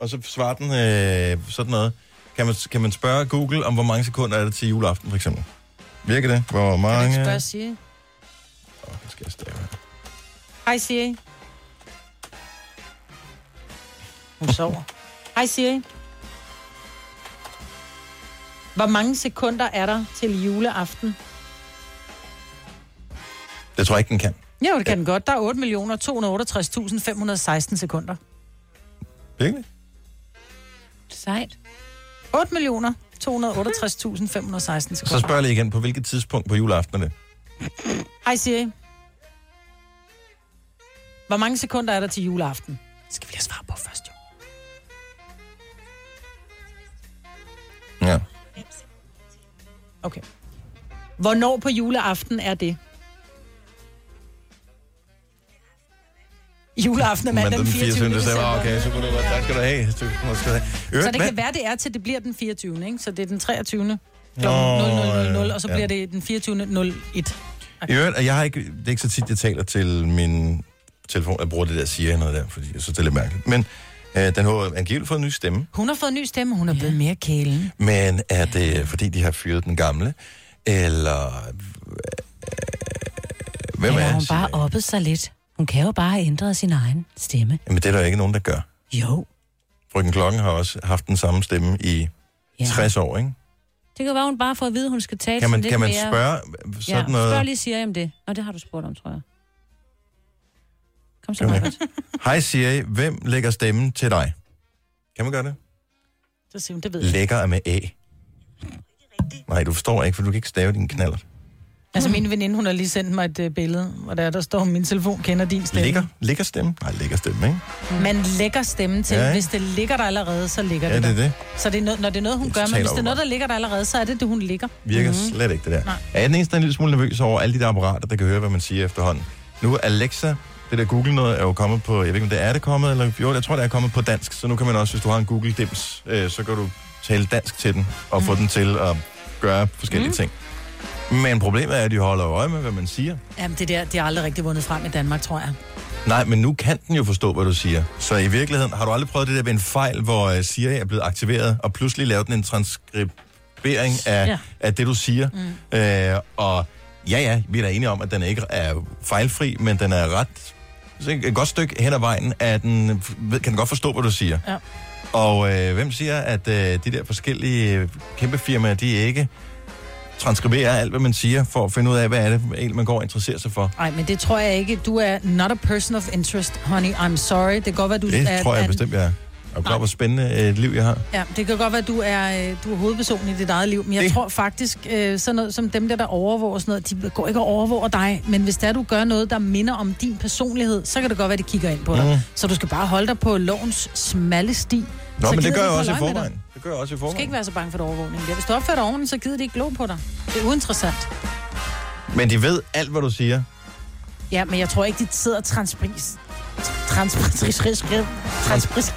og så svarer den øh, sådan noget. Kan man, kan man spørge Google om, hvor mange sekunder er det til juleaften, for eksempel? Virker det? Hvor Kan du mange? ikke spørge Siri? Åh, det skal jeg stave her. Hej Siri. Hun sover. Hej Siri. Hvor mange sekunder er der til juleaften? Det tror jeg ikke, den kan. Jo, det kan den godt. Der er 8.268.516 sekunder. Virkelig? Sejt. 8 millioner 268.516 Så sekunder. spørger jeg lige igen, på hvilket tidspunkt på juleaften er det? Hej Siri. Hvor mange sekunder er der til juleaften? Det skal vi lige svare på først, jo. Ja. Okay. Hvornår på juleaften er det? Juleaften er mandag den 24. december. Okay, så kunne du godt. Tak skal du have. Så, skal du have. Så det kan være, det er til, det bliver den 24. Ikke? Så det er den 23. kl. Nå, 00.00, og så ja. bliver det den 24. 01. I øvrigt, og jeg har ikke, det er ikke så tit, jeg taler til min telefon. Jeg bruger det der siger noget der, fordi jeg synes, det er lidt mærkeligt. Men øh, den har angiveligt fået en ny stemme. Hun har fået en ny stemme, hun er blevet mere kælen. Men er det, fordi de har fyret den gamle? Eller... Øh, hvem Eller er har hun det? bare oppet sig lidt. Hun kan jo bare have ændret sin egen stemme. Jamen, det er der ikke nogen, der gør. Jo. Frøken Klokken har også haft den samme stemme i Ja. 60 år, ikke? Det kan være, hun bare får at vide, at hun skal tale Kan man, sådan lidt kan man mere... spørge sådan ja, noget? spørg lige Siri om det. Nå, det har du spurgt om, tror jeg. Kom så, Marvitt. Hej Siri, hvem lægger stemmen til dig? Kan man gøre det? Så siger hun, det ved jeg. Lægger er med A. Nej, du forstår ikke, for du kan ikke stave din knaller. Altså min veninde, hun har lige sendt mig et uh, billede, hvor der, der står, min telefon kender din stemme. Ligger? Ligger stemme? Nej, ligger stemme, ikke? Man lægger stemmen til. Ja, Ja, ikke? Hvis det ligger der allerede, så ligger Ja, det det er der. det. Så det er noget, når det er noget, hun gør, men hvis det er noget, der ligger der allerede, så er det det, hun ligger. Virker mm-hmm. slet ikke, det der. Nej. Er jeg den eneste, der er en lille smule nervøs over alle de der apparater, der kan høre, hvad man siger efterhånden? Nu er Alexa, det der Google noget, er jo kommet på, jeg ved ikke, om det er det kommet, eller jo, jeg tror, det er kommet på dansk, så nu kan man også, hvis du har en Google Dims, øh, så kan du tale dansk til den, og Mhm. få den til at gøre forskellige mm. ting. Men problemet er, at de holder øje med, hvad man siger. Jamen, det der, det har aldrig rigtig vundet frem i Danmark, tror jeg. Nej, men nu kan den jo forstå, hvad du siger. Så i virkeligheden, har du aldrig prøvet det der ved en fejl, hvor uh, Siri er blevet aktiveret, og pludselig lavet den en transkribering af, ja. Af det, du siger? Mm. Øh, og ja, ja, vi er da enige om, at den ikke er fejlfri, men den er ret... så Et godt stykke hen ad vejen, at den ved- kan den godt forstå, hvad du siger. Ja. Og øh, hvem siger, at øh, de der forskellige øh, kæmpe firmaer, de ikke transkriberer alt, hvad man siger, for at finde ud af, hvad er det, man går og interesserer sig for. Nej, men det tror jeg ikke. Du er not a person of interest, honey. I'm sorry. Det kan godt være, du Det er... tror jeg er- bestemt, jeg er. Du klar, hvor spændende øh, et liv jeg har? Ja, det kan godt være, at du er, øh, du er hovedpersonen i dit eget liv, men jeg Det- det... tror faktisk, øh, sådan noget som dem der, der overvåger sådan noget, de går ikke og overvåger dig, men hvis der du gør noget, der minder om din personlighed, så kan det godt være, at de kigger ind på dig. Mm. Så du skal bare holde dig på lovens smalle sti. Nå, så men det gør jeg også i forvejen. Det gør jeg også i Du skal forvejen. ikke være så bange for det overvågning. Ja, hvis du opfører dig ordentligt, så gider de ikke glo på dig. Det er uinteressant. Men de ved alt, hvad du siger. Ja, men jeg tror ikke, de sidder og transpris... Transpris... Transpris...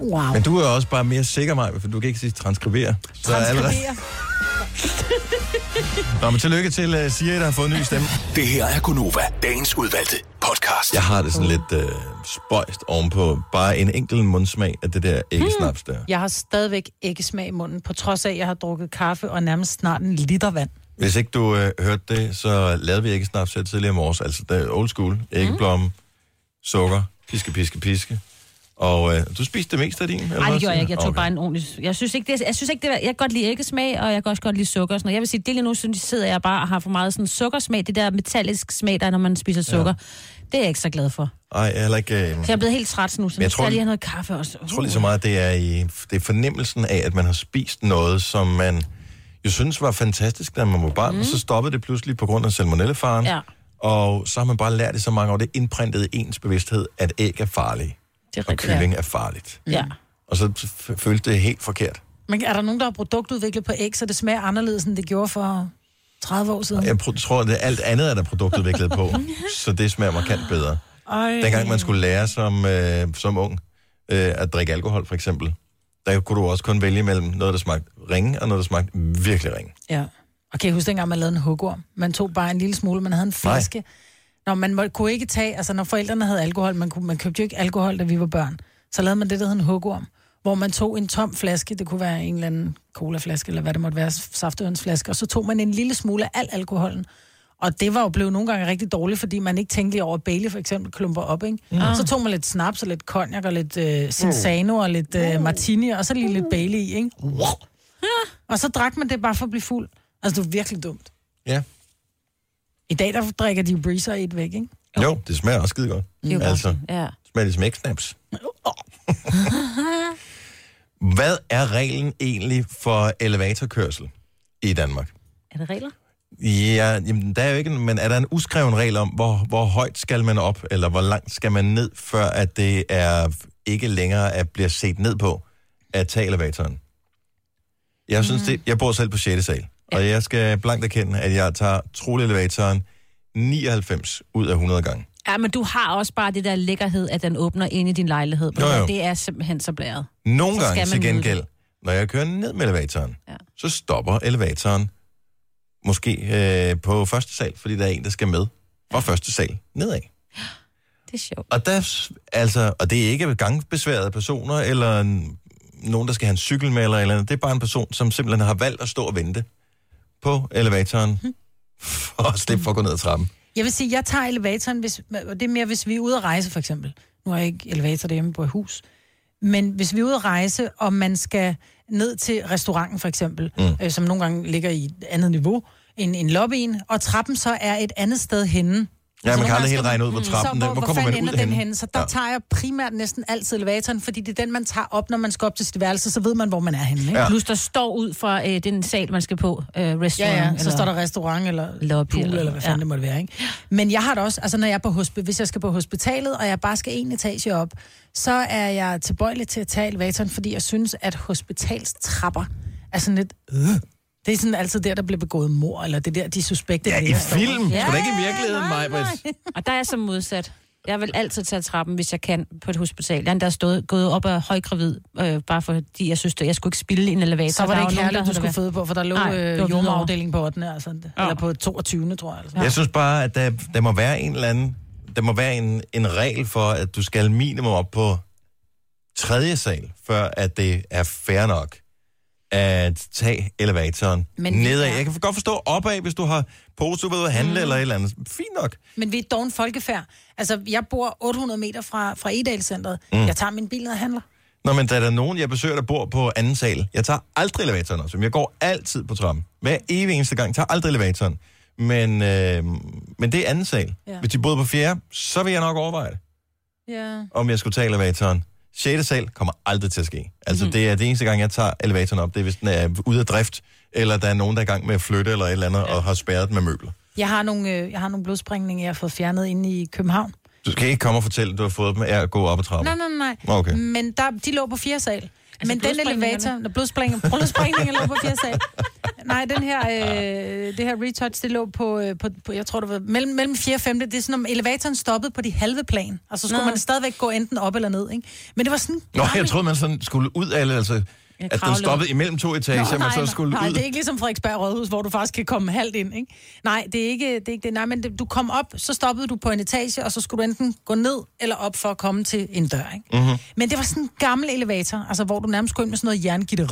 Wow. Men du er også bare mere sikker, mig, for du kan ikke sige transkribere. Så er allerede... Transkribere. Nå, men tillykke til uh, Siri, der har fået en ny stemme. Det her er Gunova, dagens udvalgte podcast. Jeg har det sådan lidt uh, spøjst ovenpå bare en enkelt mundsmag af det der æggesnaps der. Jeg har stadigvæk ikke smag i munden, på trods af, at jeg har drukket kaffe og nærmest snart en liter vand. Hvis ikke du uh, hørte det, så lavede vi æggesnaps her tidligere i morges. Altså, det er old school. Æggeblomme, sukker, piske, piske, piske. Og uh, du spiste det meste af din? eller Nej, det gjorde jeg ikke. Jeg tog Okay. bare en ordentlig... Jeg synes ikke, det, jeg synes ikke, det var... Jeg kan godt lide æggesmag, og jeg kan også godt lide sukker og sådan noget. Jeg vil sige, det lige nu synes, sidder jeg bare og har for meget sådan sukkersmag. Det der metallisk smag, der er, når man spiser sukker. Det er jeg ikke så glad for. Ej, jeg er heller ikke... Uh, Så jeg er blevet helt træt nu, så jeg tror, skal lige have noget kaffe også. Jeg tror lige så meget, det er, i, det er fornemmelsen af, at man har spist noget, som man jo synes var fantastisk, da man var barn, mm. og så stoppede det pludselig på grund af salmonellefaren. Ja. Og så har man bare lært i så mange år, det er indprintet i ens bevidsthed, at æg er farlige, Det er og kylling er farligt. Ja. Og så f- føles det helt forkert. Men er der nogen, der har produktudviklet på æg, så det smager anderledes, end det gjorde for 30 år siden? Jeg tror, at alt andet er der produktudviklet på, så det smager markant bedre. Ej. Dengang man skulle lære som, øh, som ung øh, at drikke alkohol, for eksempel, der kunne du også kun vælge mellem noget, der smagte ringe, og noget, der smagte virkelig ringe. Ja. Og kan I huske dengang, man lavede en hugorm? Man tog bare en lille smule, man havde en flaske. Når man må, kunne ikke tage, altså når forældrene havde alkohol, man, kunne, man købte jo ikke alkohol, da vi var børn, så lavede man det, der hed en hugorm, hvor man tog en tom flaske, det kunne være en eller anden colaflaske, eller hvad det måtte være, saftønsflaske, og så tog man en lille smule af al alkoholen. Og det var jo blevet nogle gange rigtig dårligt, fordi man ikke tænkte lige over, at Bailey for eksempel klumper op, ikke? Mm. Så tog man lidt snaps og lidt cognac og lidt øh, Cinzano og lidt øh, martini, og så lige lidt Bailey i, ikke? Og så drak man det bare for at blive fuld. Altså, det var virkelig dumt. Ja. I dag, der drikker de jo breezer i et væk, ikke? Jo, det smager også skide godt. Det jo Altså. Ja. smager lidt smæksnaps. Hvad er reglen egentlig for elevatorkørsel i Danmark? Er det regler? Ja, jamen, der er jo ikke, en- men er der en uskreven regel om, hvor, hvor højt skal man op, eller hvor langt skal man ned, før at det er ikke længere at bliver set ned på at tage elevatoren? Jeg synes det, jeg bor selv på 6. sal, og jeg skal blankt erkende, at jeg tager trolig elevatoren 99 ud af 100 gange. Ja, men du har også bare det der lækkerhed, at den åbner ind i din lejlighed. Jo, jo. Det er simpelthen så blæret. Nogle Så gange til gengæld, når jeg kører ned med elevatoren, Ja. så stopper elevatoren måske øh, på første sal, fordi der er en, der skal med fra første sal nedad. Det er sjovt. Og, der, altså, og det er ikke gangbesværede personer, eller en, nogen, der skal have en cykel med, eller, eller andet. Det er bare en person, som simpelthen har valgt at stå og vente på elevatoren, for at slippe for at gå ned ad trappen. Jeg vil sige, jeg tager elevatoren, hvis, og det er mere, hvis vi er ude at rejse, for eksempel. Nu har jeg ikke elevator derhjemme på et hus. Men hvis vi er ude at rejse, og man skal ned til restauranten, for eksempel, mm. øh, som nogle gange ligger i et andet niveau end, end lobbyen, og trappen så er et andet sted henne. Ja, man kan aldrig helt regne ud, hvor Mm. trappen så, den- hvor hvor kommer man fanden ud ender den henne? Så der Ja. tager jeg primært næsten altid elevatoren, fordi det er den, man tager op, når man skal op til sit værelse, så ved man, hvor man er henne. Ikke? Ja. Plus, der står ud fra øh, den sal, man skal på, øh, restaurant. Ja, ja, så eller- står der restaurant eller Lobby pool, eller- eller hvad fanden ja. det måtte være, ikke? Men jeg har det også, altså når jeg er på hosp- hvis jeg skal på hospitalet, og jeg bare skal en etage op, så er jeg tilbøjelig til at tage elevatoren, fordi jeg synes, at hospitalstrapper er sådan lidt... Øh. Det er sådan altid der, der bliver begået mor, eller det er der, de suspekte Ja, i film. Ja, da ikke i virkeligheden, nej, nej. Og der er jeg så modsat. Jeg vil altid tage trappen, hvis jeg kan, på et hospital. Jeg er endda stået, gået op af højgravid, øh, bare fordi jeg synes, at jeg skulle ikke spille i en elevator. Så var det ikke herligt, der du skulle føde på, for der lå øh, jordmorafdelingen på 8. Altså, eller på 22. tror jeg. Altså. Jeg synes bare, at der, der må være en eller anden, der må være en, en regel for, at du skal minimum op på tredje sal, før at det er fair nok at tage elevatoren Men nedad. er- Jeg kan godt forstå opad, hvis du har pose, du ved at handle mm. eller et eller andet. Fint nok. Men vi er dog en folkefærd. Altså, jeg bor 800 meter fra, fra Edalcenteret. Mm. Jeg tager min bil ned og handler. Nå, men der er der nogen, jeg besøger, der bor på anden sal. Jeg tager aldrig elevatoren op, jeg går altid på trappen. Hver evig eneste gang, jeg tager aldrig elevatoren. Men, øh, men det er anden sal. Ja. Hvis de boede på fjerde, så vil jeg nok overveje det, Ja. om jeg skulle tage elevatoren. 6. sal kommer aldrig til at ske. Altså, mm-hmm. det er det eneste gang, jeg tager elevatoren op. Det er, hvis den er ude af drift, eller der er nogen, der er i gang med at flytte, eller et eller andet, ja. og har spærret den med møbler. Jeg har nogle, øh, jeg har nogle blodsprængninger, jeg har fået fjernet inde i København. Du skal ikke komme og fortælle, at du har fået dem af at gå op ad trappen. Nej, nej, nej. Okay. Men der, de lå på fire sal. Altså Men den elevator, der blodsprængning, blodsprængninger lå på fire sal. Nej, den her, øh, det her retouch, det lå på, øh, på, på, jeg tror det var mellem, mellem 4 og 5. Det er sådan, om elevatoren stoppede på de halve plan. Og så skulle Nå. man stadigvæk gå enten op eller ned, ikke? Men det var sådan... Nå, jeg troede, man sådan skulle ud af, altså, at den stoppede imellem to etager, Nå, man så skulle nej, ud. det er ikke ligesom Frederiksberg Rådhus, hvor du faktisk kan komme halvt ind, ikke? Nej, det er ikke det. Er ikke det. Nej, men det, du kom op, så stoppede du på en etage, og så skulle du enten gå ned eller op for at komme til en dør, ikke? Mhm. Mm-hmm. Men det var sådan en gammel elevator, altså hvor du nærmest skulle ind med sådan noget jerngitter,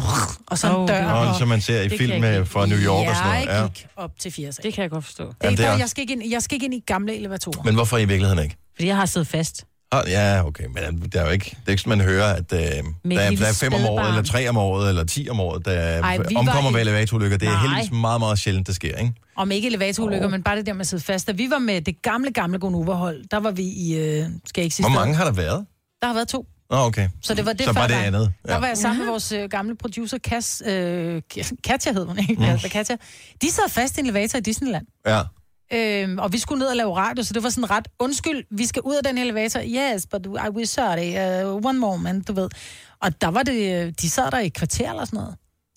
og så en Åh, dør. det- Nå, og... som man ser i film med, fra New York og sådan noget. Jeg Ja. gik op til fire sal. Det kan jeg godt forstå. Det Ja, er det er jeg skal, ikke ind, jeg skal ikke ind i gamle elevatorer. Men hvorfor i virkeligheden ikke? Fordi jeg har siddet fast. Ah, Ja, okay, men det er jo ikke, det er ikke sådan, man hører, at øh, der, er, der er fem om året, eller tre om året, eller ti om året, der Ej, omkommer i- med elevatorulykker. Det er Nej. heldigvis meget, meget sjældent, det sker, ikke? Om ikke elevatorulykker, oh. men bare det der med at sidde fast. Da vi var med det gamle, gamle Gonova-hold, der var vi i... Øh, skal jeg ikke sige Hvor mange har der været? Der har været to. Nå, okay. Så det var det Så var det dig. andet. Der Ja. var jeg sammen med vores øh, gamle producer, Kas, øh, Katja hed hun, ikke? Mm. Altså, Katja. De sad fast i en elevator i Disneyland. Ja. Øhm, og vi skulle ned og lave radio, så det var sådan ret, undskyld, vi skal ud af den elevator. Yes, but I will sorry. Uh, one moment, du ved. Og der var det, øh, de sad der i et kvarter eller sådan noget.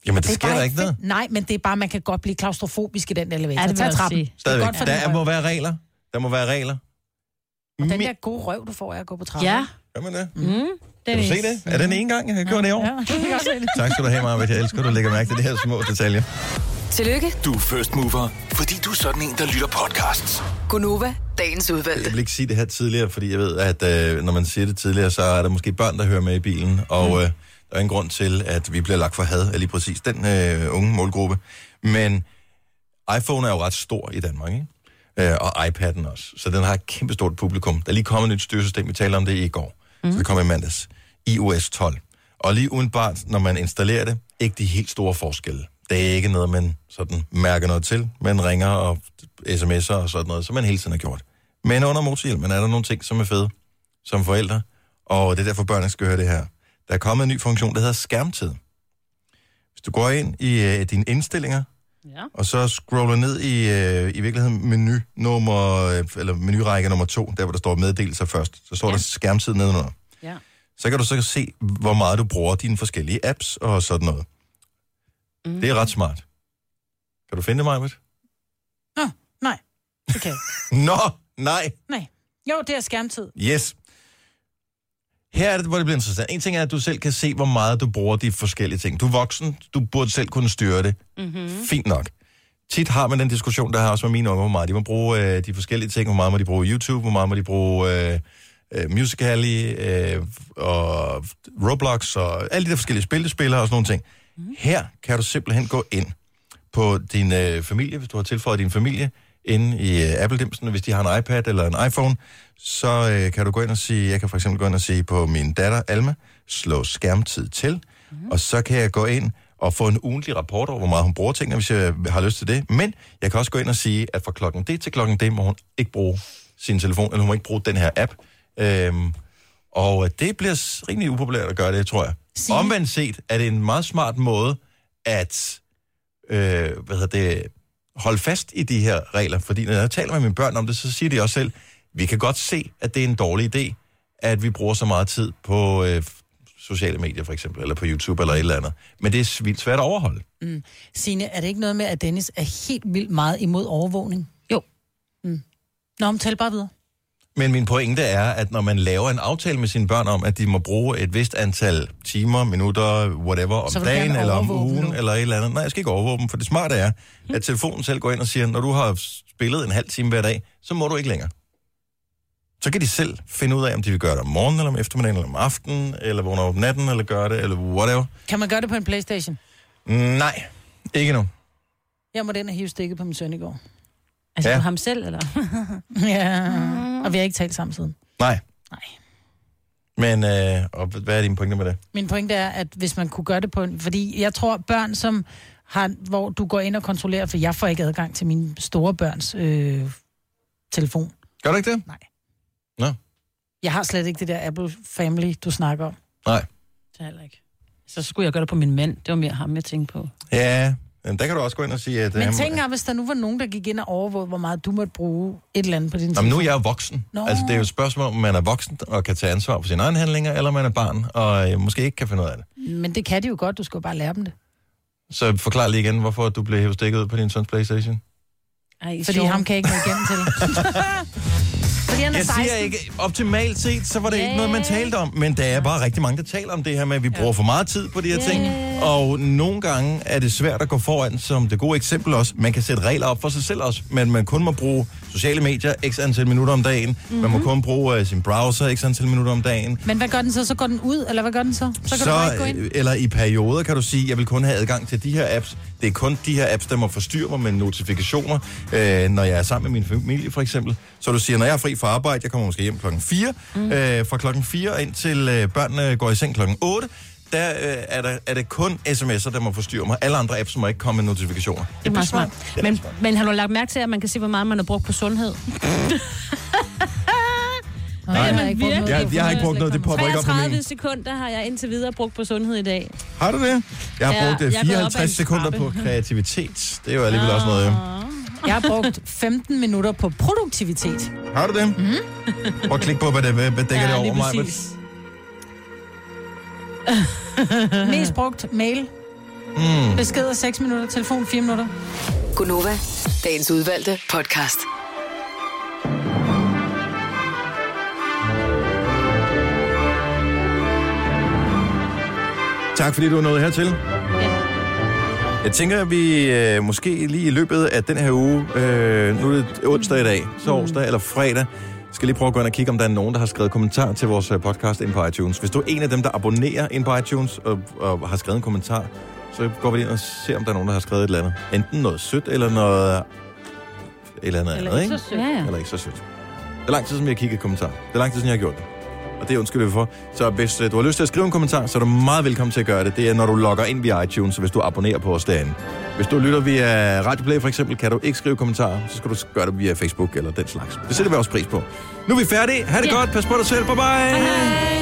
Jamen, det er sker der ikke noget. Nej, men det er bare, man kan godt blive klaustrofobisk i den elevator. Ja, det vil Tag jeg trappen. sige. Det er Stadigvæk. godt for Der den må være regler. Der må være regler. Og den der gode røv, du får af at gå på trappen. Ja. Gør man det? Mm. Kan du se det? Er den ene gang, jeg har gjort det i år? Ja, det kan jeg se det. Tak skal du have, Marvitt. Jeg elsker, at du lægger mærke til de her små detaljer. Tillykke, Du er first mover, fordi du er sådan en, der lytter podcasts. Gunova, dagens udvalgte. Jeg vil ikke sige det her tidligere, fordi jeg ved, at øh, når man siger det tidligere, så er der måske børn, der hører med i bilen, og øh, der er en grund til, at vi bliver lagt for had af lige præcis den øh, unge målgruppe. Men iPhone er jo ret stor i Danmark, ikke? Øh, og iPad'en også. Så den har et kæmpestort publikum. Der er lige kommet et nyt styresystem, vi talte om det i går. Mm. Så det kom i mandags. iOS 12. Og lige udenbart, når man installerer det, ikke de helt store forskelle. Det er ikke noget, man sådan mærker noget til. Man ringer og sms'er og sådan noget, som man hele tiden har gjort. Men under motorhjelmen er der nogle ting, som er fede som forældre, og det er derfor, børnene skal høre det her. Der er kommet en ny funktion, der hedder skærmtid. Hvis du går ind i øh, dine indstillinger, Ja. og så scroller ned i, øh, i virkeligheden menu nummer, øh, eller menurække nummer to, der hvor der står meddelelser først, så står ja. der skærmtid nedenunder. Ja. Så kan du så se, hvor meget du bruger dine forskellige apps og sådan noget. Mm. Det er ret smart. Kan du finde det, Majbet? Nå, nej. Det kan jeg. Nå, nej. Nej. Jo, det er skærmtid. Yes. Her er det, hvor det bliver interessant. En ting er, at du selv kan se, hvor meget du bruger de forskellige ting. Du er voksen, du burde selv kunne styre det. Mm-hmm. Fint nok. Tit har man den diskussion, der har også med mine unge, hvor meget de må bruge øh, de forskellige ting. Hvor meget må de bruge YouTube, hvor meget må de bruge øh, øh, Musical.ly øh, og Roblox og alle de der forskellige spil, de spiller og sådan nogle ting. Mm. Her kan du simpelthen gå ind på din øh, familie, hvis du har tilføjet din familie, inde i øh, Apple-dimsen, hvis de har en iPad eller en iPhone, så øh, kan du gå ind og sige, jeg kan for eksempel gå ind og sige på min datter Alma, slå skærmtid til, mm. og så kan jeg gå ind og få en ugentlig rapport over, hvor meget hun bruger tingene, hvis jeg har lyst til det. Men jeg kan også gå ind og sige, at fra klokken det til klokken det, må hun ikke bruge sin telefon, eller hun må ikke bruge den her app. Øhm, og øh, det bliver rimelig upopulært at gøre det, tror jeg. Signe? Omvendt set er det en meget smart måde at øh, hvad hedder det, holde fast i de her regler. Fordi når jeg taler med mine børn om det, så siger de også selv, vi kan godt se, at det er en dårlig idé, at vi bruger så meget tid på øh, sociale medier for eksempel, eller på YouTube eller et eller andet. Men det er vildt svært at overholde. Signe, er det ikke noget med, at Dennis er helt vildt meget imod overvågning? Jo. Mm. Nå, men tal bare videre. Men min pointe er, at når man laver en aftale med sine børn om, at de må bruge et vist antal timer, minutter, whatever, om dagen eller om ugen, nu? eller et eller andet. Nej, jeg skal ikke overvåge dem, for det smarte er, at telefonen selv går ind og siger, når du har spillet en halv time hver dag, så må du ikke længere. Så kan de selv finde ud af, om de vil gøre det om morgenen, eller om eftermiddagen, eller om aftenen, eller vågne op natten, eller gøre det, eller whatever. Kan man gøre det på en Playstation? Nej, ikke nu. Jeg må den have hive stikket på min søn i går. Altså Ja. ham selv, eller? Ja, og vi har ikke talt sammen siden. Nej. Nej. Men, øh, og hvad er dine pointer med det? Min pointe er, at hvis man kunne gøre det på en... Fordi jeg tror, børn, som har, hvor du går ind og kontrollerer, for jeg får ikke adgang til mine store børns øh, telefon. Gør du ikke det? Nej. Nå, Jeg har slet ikke det der Apple Family, du snakker om. nej. Det er heller ikke. Så skulle jeg gøre det på min mand. Det var mere ham, jeg tænkte på. Ja, men der kan du også gå ind og sige, at... Men øh, tænk engang, hvis der nu var nogen, der gik ind og overvågede, hvor meget du måtte bruge et eller andet på din telefon. nu er jeg jo voksen. Nå. Altså, det er jo et spørgsmål, om man er voksen og kan tage ansvar for sine egne handlinger, eller man er barn og øh, måske ikke kan finde ud af det. Men det kan de jo godt, du skal jo bare lære dem det. Så forklar lige igen, hvorfor du blev hævet stikket ud på din søns Playstation. Ej, Fordi ham kan jeg ikke nå igennem til. Fordi han er Jeg 16. siger ikke, optimalt set, så var det Ja. ikke noget, man talte om, men der er bare rigtig mange, der taler om det her med, at vi bruger for meget tid på de her ting. Og nogle gange er det svært at gå foran, som det gode eksempel også. Man kan sætte regler op for sig selv også, men man kun må bruge sociale medier x antal minutter om dagen. Mm-hmm. Man må kun bruge uh, sin browser x antal minutter om dagen. Men hvad gør den så? Så går den ud, eller hvad gør den så? Så kan så, du ikke gå ind. eller i perioder kan du sige, jeg vil kun have adgang til de her apps. Det er kun de her apps, der må forstyrre mig med notifikationer, øh, når jeg er sammen med min familie for eksempel. Så du siger, når jeg er fri fra arbejde, jeg kommer måske hjem klokken 4, mm. øh, fra klokken 4 ind til øh, børnene går i seng klokken 8, der øh, er, der, er det kun sms'er, der må forstyrre mig. Alle andre apps må ikke komme med notifikationer. Det er meget smart. Er Men, smart. men har du lagt mærke til, at man kan se, hvor meget man har brugt på sundhed? Nej, jeg har ikke brugt noget. Jeg, jeg har ikke brugt noget, det popper ikke op på 33 min. sekunder har jeg indtil videre brugt på sundhed i dag. Har du det? Jeg har Ja, brugt øh, jeg er gået op ad 54 en sekunder på kreativitet. Det er jo alligevel også noget. jo. Jeg har brugt 15 minutter på produktivitet. Har du det? Mm. Prøv at klikke på, hvad det, hvad, dækker det over mig. Mest brugt mail. Mm. Beskeder 6 minutter. Telefon 4 minutter. Gunova, dagens udvalgte podcast. Tak fordi du er nået hertil. Ja. Jeg tænker, at vi øh, måske lige i løbet af den her uge, øh, nu er det onsdag i dag, torsdag eller fredag, skal lige prøve at gå ind og kigge, om der er nogen, der har skrevet kommentar til vores øh, podcast ind på iTunes. Hvis du er en af dem, der abonnerer ind på iTunes og, og har skrevet en kommentar, så går vi ind og ser, om der er nogen, der har skrevet et eller andet. Enten noget sødt, eller noget... Et eller andet Eller andet, ikke ikke? så sødt. Ja, ja. Eller ikke så sødt. Det er lang tid siden, jeg har kigget kommentar. Det er lang tid siden, jeg har gjort det. Og det undskylder vi for. Så hvis øh, du har lyst til at skrive en kommentar, så er du meget velkommen til at gøre det. Det er, når du logger ind via iTunes, så hvis du abonnerer på os derinde. Hvis du lytter via Radioplay for eksempel, kan du ikke skrive kommentarer, så skal du gøre det via Facebook eller den slags. Det sætter vi også pris på. Nu er vi færdige. Ha' det Ja. godt. Pas på dig selv. Bye bye. Hej.